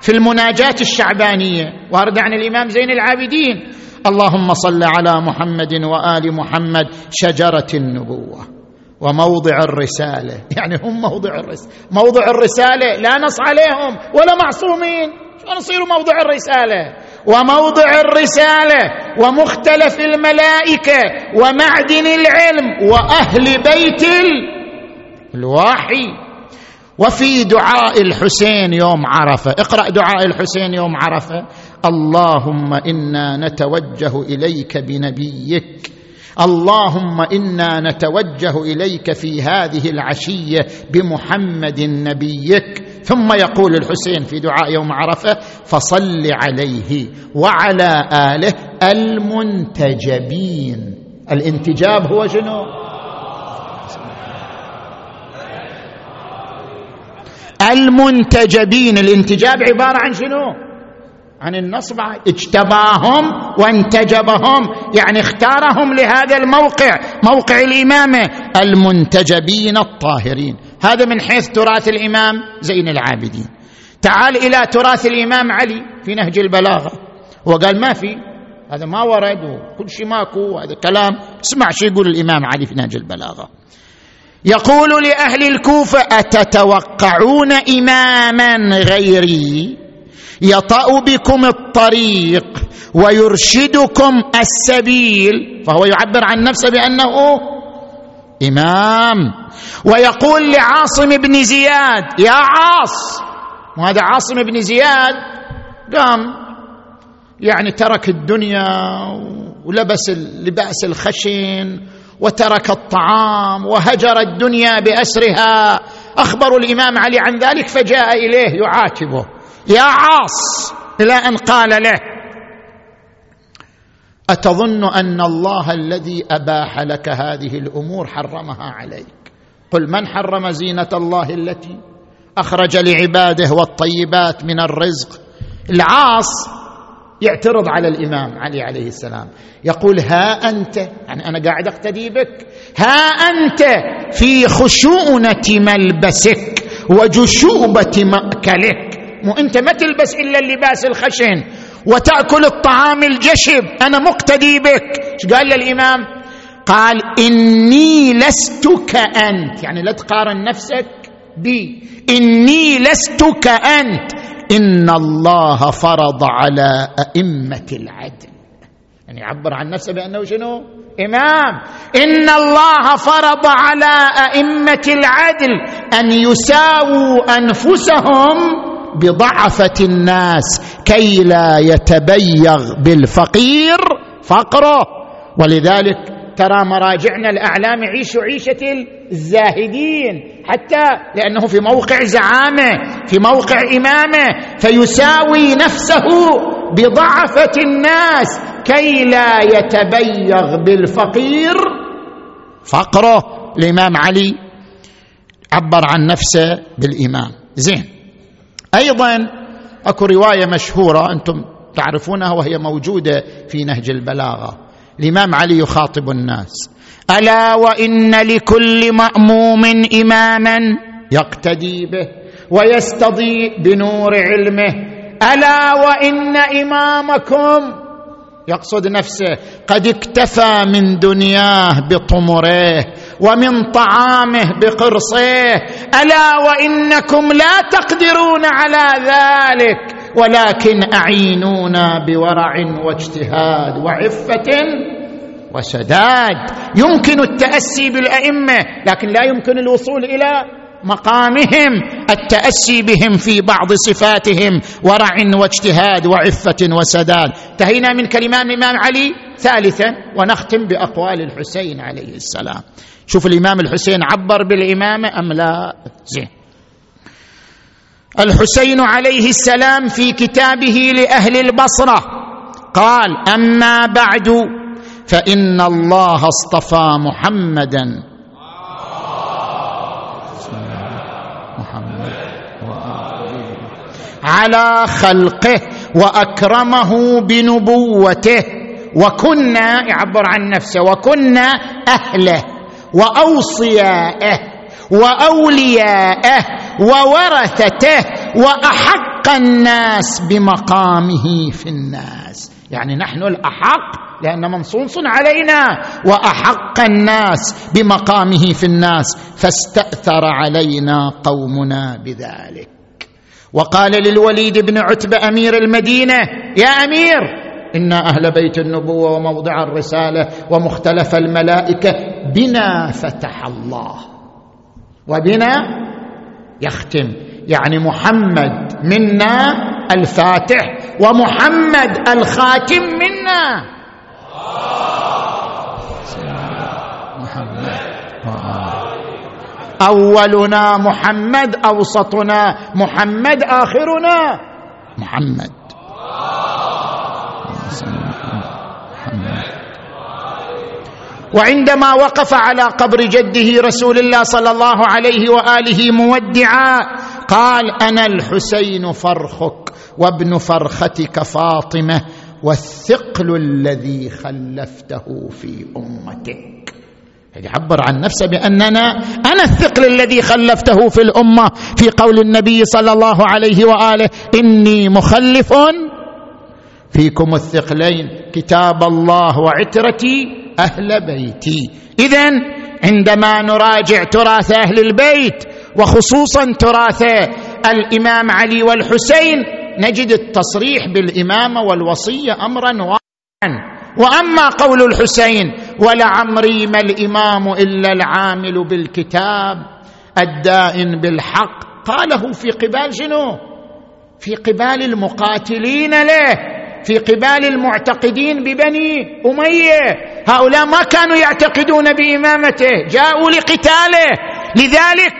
Speaker 2: في المناجاة الشعبانية. وأرد عن الإمام زين العابدين اللهم صل على محمد وآل محمد شجرة النبوة. وموضع الرسالة. يعني هم موضع الرساله موضع الرسالة لا نص عليهم ولا معصومين. شو نصير موضع الرسالة؟ وموضع الرسالة ومختلف الملائكة ومعدن العلم وأهل بيت الوحي. وفي دعاء الحسين يوم عرفة. اقرأ دعاء الحسين يوم عرفة. اللهم إنا نتوجه إليك بنبيك. اللهم إنا نتوجه إليك في هذه العشية بمحمد نبيك. ثم يقول الحسين في دعاء يوم عرفة فصل عليه وعلى آله المنتجبين. الانتجاب هو شنو؟ المنتجبين. الانتجاب عبارة عن شنو؟ عن النصب اجتباهم وانتجبهم. يعني اختارهم لهذا الموقع موقع الامامه المنتجبين الطاهرين. هذا من حيث تراث الإمام زين العابدين. تعال إلى تراث الإمام علي في نهج البلاغة. هو قال ما في؟ هذا ما ورد وكل شيء ماكو هذا كلام. اسمع شو يقول الإمام علي في نهج البلاغة. يقول لأهل الكوفة أتتوقعون إماما غيري؟ يطا بكم الطريق ويرشدكم السبيل فهو يعبر عن نفسه بأنه إمام. ويقول لعاصم بن زياد يا عاص. وهذا عاصم بن زياد؟ قام يعني ترك الدنيا ولبس لباس الخشن وترك الطعام وهجر الدنيا بأسرها. اخبروا الإمام علي عن ذلك فجاء إليه يعاتبه. يا عاص إلى أن قال له أتظن أن الله الذي أباح لك هذه الأمور حرمها عليك؟ قل من حرم زينة الله التي أخرج لعباده والطيبات من الرزق؟ العاص يعترض على الإمام علي عليه السلام يقول ها أنت يعني أنا قاعد أقتدي بك ها أنت في خشونة ملبسك وجشوبة مأكلك. مو انت ما تلبس إلا اللباس الخشن وتأكل الطعام الجشب. أنا مقتدي بك. إيش قال للامام قال إني لست كانت يعني لا تقارن نفسك بي. إني لست كانت إن الله فرض على أئمة العدل. يعني يعبر عن نفسه بأنه شنو؟ إمام. إن الله فرض على أئمة العدل أن يساووا أنفسهم بضعفة الناس كي لا يتبيغ بالفقير فقره. ولذلك ترى مراجعنا الأعلام يعيش عيشة الزاهدين حتى لأنه في موقع زعامة في موقع إمامة فيساوي نفسه بضعفة الناس كي لا يتبيغ بالفقير فقره. الإمام علي عبر عن نفسه بالامام زين. أيضا أكو رواية مشهورة أنتم تعرفونها وهي موجودة في نهج البلاغة. الإمام علي يخاطب الناس. ألا وإن لكل مأموم اماما يقتدي به ويستضيء بنور علمه. ألا وإن إمامكم يقصد نفسه قد اكتفى من دنياه بطمره ومن طعامه بقرصه. ألا وإنكم لا تقدرون على ذلك ولكن أعينونا بورع واجتهاد وعفة وسداد يمكن التأسي بالأئمة لكن لا يمكن الوصول إلى مقامهم. التأسي بهم في بعض صفاتهم ورع واجتهاد وعفة وسداد انتهينا من كلمات الامام علي ثالثا ونختم بأقوال الحسين عليه السلام. شوف الإمام الحسين عبر بالامامه أم لا؟ زين. الحسين عليه السلام في كتابه لأهل البصرة قال أما بعد فإن الله اصطفى محمدا. على خلقه وأكرمه بنبوته. وكنا يعبر عن نفسه وكنا أهله. واوصيائه واوليائه وورثته وأحق الناس بمقامه في الناس. يعني نحن الأحق لأن منصوص علينا. وأحق الناس بمقامه في الناس. فاستأثر علينا قومنا بذلك. وقال للوليد بن عتبة أمير المدينة يا أمير أنا أهل بيت النبوة وموضع الرسالة ومختلف الملائكة بنا فتح الله. وبنا يختم. يعني محمد منا الفاتح ومحمد الخاتم منا. محمد أولنا محمد أوسطنا محمد آخرنا محمد. وعندما وقف على قبر جده رسول الله صلى الله عليه وآله مودعا قال أنا الحسين فرخك وابن فرختك فاطمة والثقل الذي خلفته في أمتك. يعبر عن نفسه بأننا أنا الثقل الذي خلفته في الأمة في قول النبي صلى الله عليه وآله إني مخلف فيكم الثقلين. كتاب الله وعترتي أهل بيتي. اذا عندما نراجع تراث أهل البيت وخصوصا تراث الإمام علي والحسين نجد التصريح بالامامه والوصية امرا واضحا وأما قول الحسين ولعمري ما الإمام إلا العامل بالكتاب الدائن بالحق. قاله في قبال شنو؟ في قبال المقاتلين له. في قبال المعتقدين ببني أمية. هؤلاء ما كانوا يعتقدون بإمامته جاءوا لقتاله. لذلك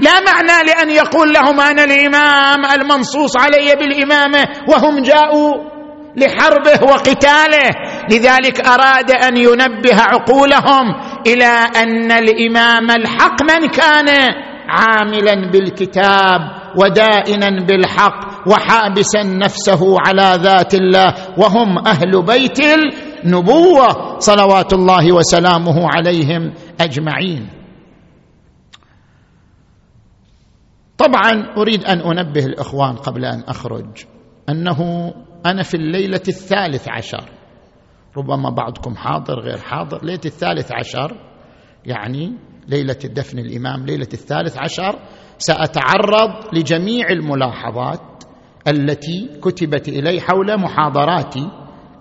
Speaker 2: لا معنى لأن يقول لهم أنا الإمام المنصوص علي بالإمامة وهم جاءوا لحربه وقتاله. لذلك أراد أن ينبه عقولهم إلى أن الإمام الحق من كان عاملا بالكتاب ودائنا بالحق. وحابسا نفسه على ذات الله وهم أهل بيت النبوة صلوات الله وسلامه عليهم أجمعين. طبعا أريد أن أنبه الإخوان قبل أن أخرج أنه أنا في الليلة الثالث عشر ربما بعضكم حاضر غير حاضر ليلة الثالث عشر يعني ليلة الدفن الإمام ليلة الثالث عشر سأتعرض لجميع الملاحظات التي كتبت إلي حول محاضراتي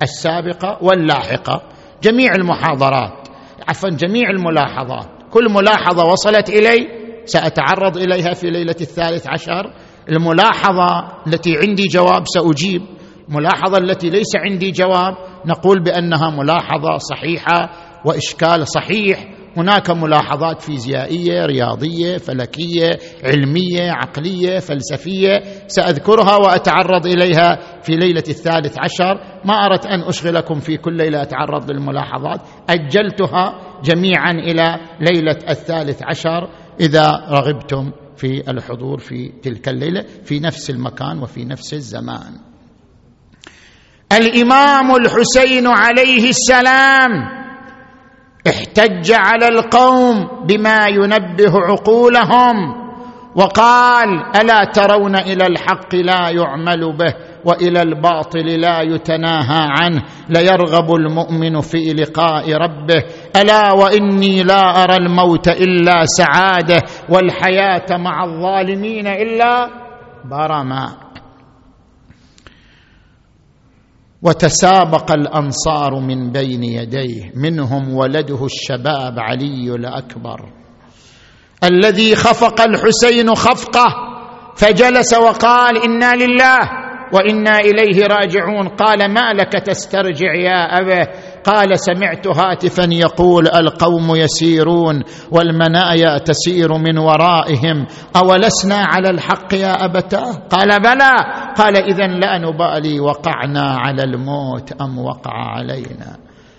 Speaker 2: السابقة واللاحقة. جميع المحاضرات عفوا جميع الملاحظات. كل ملاحظة وصلت إلي سأتعرض إليها في ليلة الثالث عشر. الملاحظة التي عندي جواب سأجيب. الملاحظه التي ليس عندي جواب نقول بأنها ملاحظة صحيحة وإشكال صحيح هناك ملاحظات فيزيائية رياضية فلكية علمية عقلية فلسفية سأذكرها وأتعرض إليها في ليلة الثالث عشر. ما أردت أن أشغلكم في كل ليلة أتعرض للملاحظات. أجلتها جميعا إلى ليلة الثالث عشر إذا رغبتم في الحضور في تلك الليلة في نفس المكان وفي نفس الزمان. الإمام الحسين عليه السلام احتج على القوم بما ينبه عقولهم وقال ألا ترون إلى الحق لا يعمل به وإلى الباطل لا يتناهى عنه؟ ليرغب المؤمن في لقاء ربه. ألا وإني لا أرى الموت إلا سعادة والحياة مع الظالمين إلا برما وتسابق الأنصار من بين يديه منهم ولده الشباب علي الأكبر. الذي خفق الحسين خفقه فجلس وقال إنا لله وإنا إليه راجعون. قال ما لك تسترجع يا ابه قال سمعت هاتفا يقول القوم يسيرون والمنايا تسير من ورائهم. أولسنا على الحق يا أبتاه؟ قال بلى. قال اذا لا نبالي وقعنا على الموت أم وقع علينا؟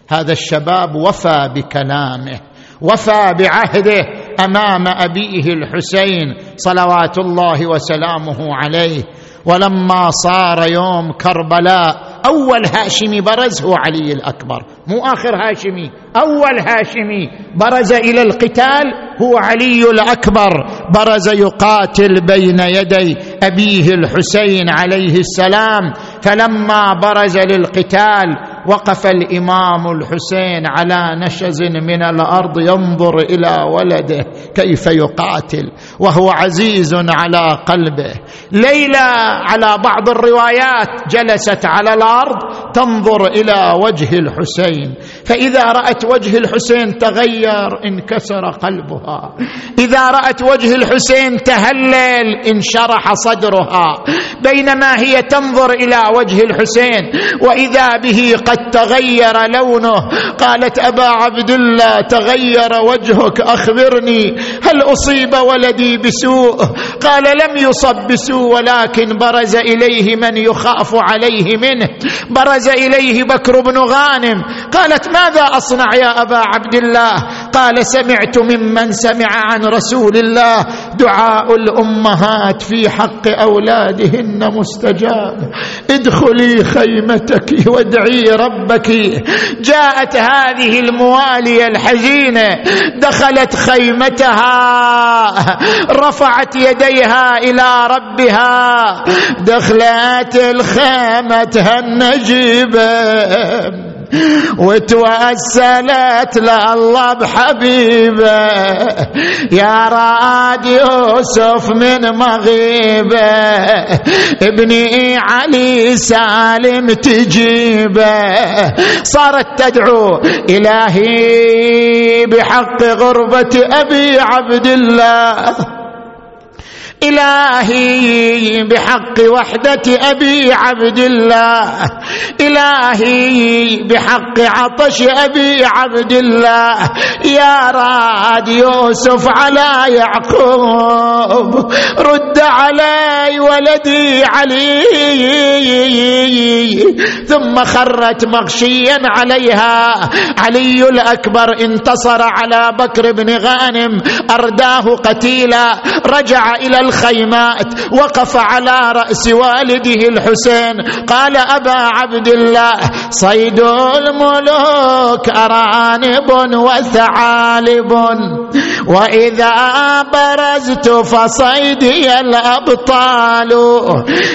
Speaker 2: هذا الشباب وفى بكلامه وفى بعهده أمام أبيه الحسين صلوات الله وسلامه عليه. ولما صار يوم كربلاء أول هاشمي برز هو علي الأكبر مو آخر هاشمي أول هاشمي برز إلى القتال هو علي الأكبر برز يقاتل بين يدي أبيه الحسين عليه السلام فلما برز للقتال وقف الإمام الحسين على نشز من الأرض ينظر إلى ولده كيف يقاتل وهو عزيز على قلبه. ليلى على بعض الروايات جلست على الأرض تنظر إلى وجه الحسين فإذا رأت وجه الحسين تغير انكسر قلبها. إذا رأت وجه الحسين تهلل انشرح صدرها. بينما هي تنظر إلى وجه الحسين وإذا به قد تغير لونه. قالت أبا عبد الله تغير وجهك أخبرني هل أصيب ولدي بسوء؟ قال لم يصب بسوء ولكن برز إليه من يخاف عليه منه. برز إليه بكر بن غانم. قالت ماذا أصنع يا أبا عبد الله قال سمعت ممن سمع عن رسول الله دعاء الأمهات في حق أولادهن مستجاب. ادخلي خيمتك وادعي ربك. جاءت هذه المواليه الحزينة دخلت خيمتها رفعت يديها إلى ربها. دخلت الخيمة النجيبة. وتوسلت لله بحبيبه. يا راد يوسف من مغيبه. ابني علي سالم تجيبه. صارت تدعو إلهي بحق غربة أبي عبد الله. إلهي بحق وحدة أبي عبد الله. إلهي بحق عطش أبي عبد الله. يا راد يوسف على يعقوب رد علي ولدي علي. ثم خرت مغشيا عليها. علي الأكبر انتصر على بكر بن غانم أرداه قتيلا. رجع إلى الخيمات وقف على رأس والده الحسين. قال أبا عبد الله صيد الملوك أرانب وثعالب. وإذا برزت فصيدي الأبطال.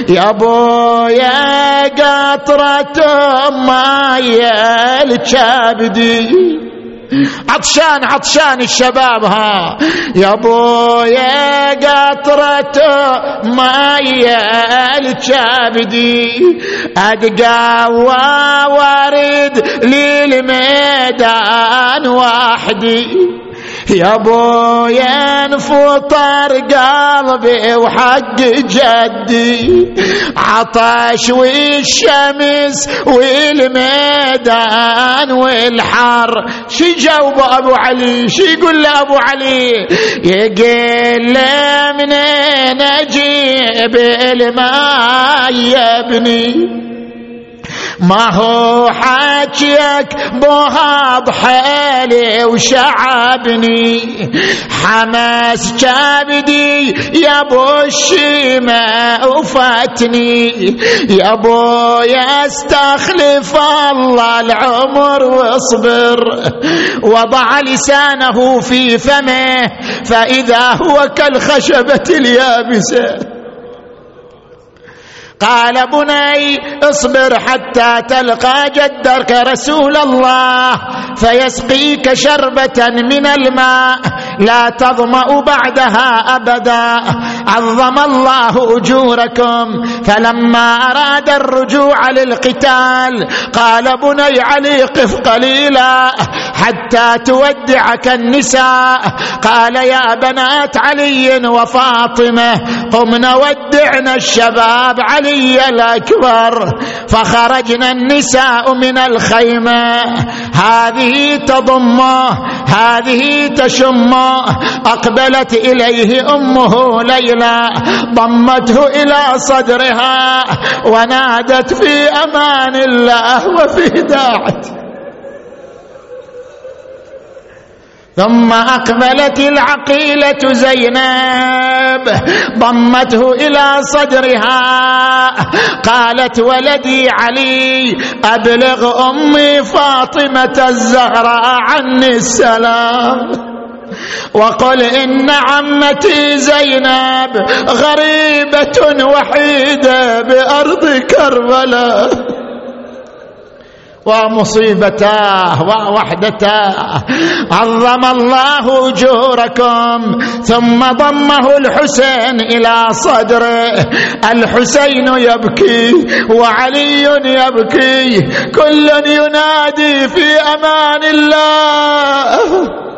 Speaker 2: يا بويا قطرة ماي الكبدي عطشان عطشان الشباب ها. يا بويا قطرة ماي الكبدي أدقى وارد للميدان وحدي. يا بويا انفطر قلبي وحق جدي. عطش والشمس والميدان والحر. شي جاوب أبو علي؟ شي يقول له أبو علي؟ يقول له منين أجيب الماء يا ابني؟ ما هو حاجيك بوها بحالي وشعبني. حماس كبدي يا أبو الشيمة وفاتني. يا أبو يستخلف الله العمر واصبر. وضع لسانه في فمه فإذا هو كالخشبة اليابسة. قال بني اصبر حتى تلقى جدك رسول الله فيسقيك شربة من الماء لا تظمأ بعدها أبدا. عظم الله أجوركم فلما أراد الرجوع للقتال قال بني علي قف قليلا حتى تودعك النساء. قال يا بنات علي وفاطمة قمن ودعنا الشباب علي. علي الأكبر فخرجنا النساء من الخيمة. هذه تضمه هذه تشمه أقبلت إليه أمه ليلى ضمته إلى صدرها ونادت في أمان الله وفي داعته. ثم أقبلت العقيلة زينب ضمته إلى صدرها. قالت ولدي علي أبلغ أمي فاطمة الزهراء عني السلام. وقل إن عمتي زينب غريبة وحيدة بأرض كربلاء. ومصيبتاه ووحدتاه عظم الله أجوركم ثم ضمه الحسين إلى صدره. الحسين يبكي وعلي يبكي كل ينادي في أمان الله.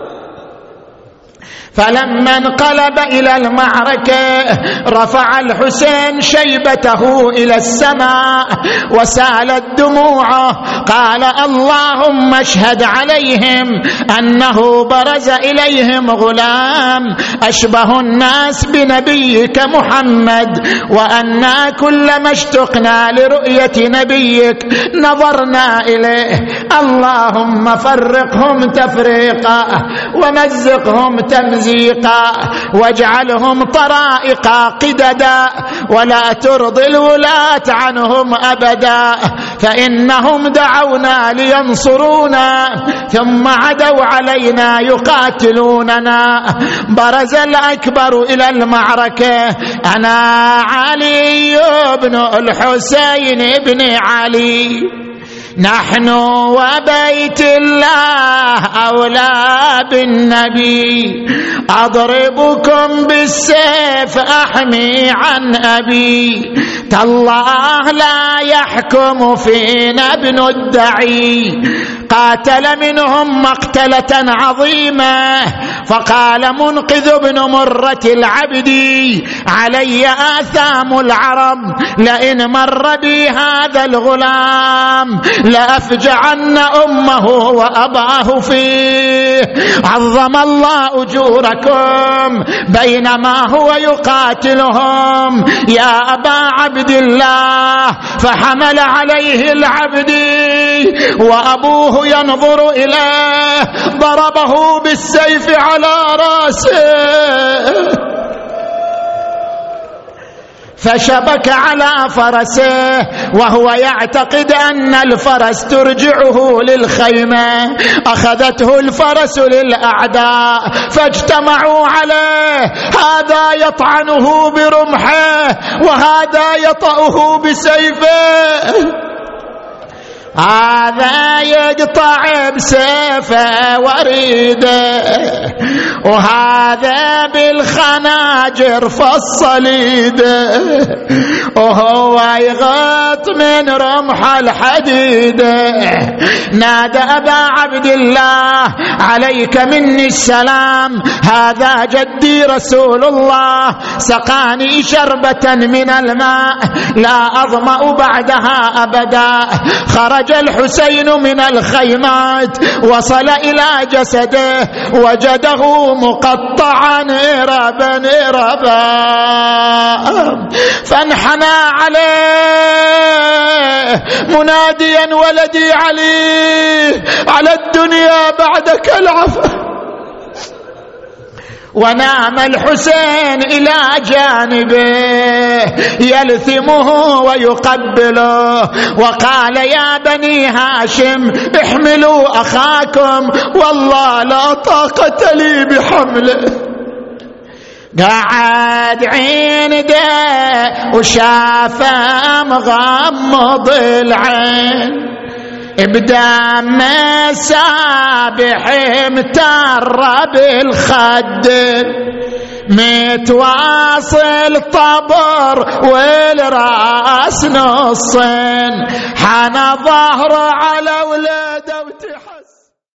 Speaker 2: فلما انقلب إلى المعركة رفع الحسين شيبته إلى السماء وسالت دموعه قال اللهم اشهد عليهم أنه برز إليهم غلام أشبه الناس بنبيك محمد وأنا كلما اشتقنا لرؤية نبيك نظرنا إليه. اللهم فرقهم تفريقا ومزقهم تمزيقا تمزيقا واجعلهم طرائق قددا ولا ترضي الولاة عنهم أبدا فإنهم دعونا لينصرونا ثم عدوا علينا يقاتلوننا برز الأكبر إلى المعركة أنا علي بن الحسين بن علي نحن وبيت الله أولى بالنبي أضربكم بالسيف أحمي عن أبي. تالله لا يحكم فينا ابن الدعي. قاتل منهم مقتلة عظيمة. فقال منقذ بن مرة العبد. علي آثام العرب. لئن مر بي هذا الغلام. لأفجعن أمه وأباه فيه. عظم الله أجوركم بينما هو يقاتلهم. يا أبا عبد الله فحمل عليه العبد وأبوه ينظر إليه ضربه بالسيف على رأسه. فشبك على فرسه وهو يعتقد أن الفرس ترجعه للخيمة. أخذته الفرس للأعداء فاجتمعوا عليه. هذا يطعنه برمحه وهذا يطأه بسيفه. هذا يقطع بسيفه وريده وهذا بالخناجر فصل ايده وهو يغط من رمح الحديده نادى أبا عبد الله عليك مني السلام هذا جدي رسول الله سقاني شربة من الماء لا أظمأ بعدها أبدا خرج خرج الحسين من الخيمات وصل إلى جسده وجده مقطعا اربا اربا فانحنى عليه مناديا ولدي علي على الدنيا بعدك العفو ونام الحسين إلى جانبه يلثمه ويقبله. وقال يا بني هاشم احملوا أخاكم والله لا طاقة لي بحمله. قعد عنده وشافه مغمض العين. بدم السابح متر بالخد متواصل طبر والراس نصين حنى ظهره على ولاده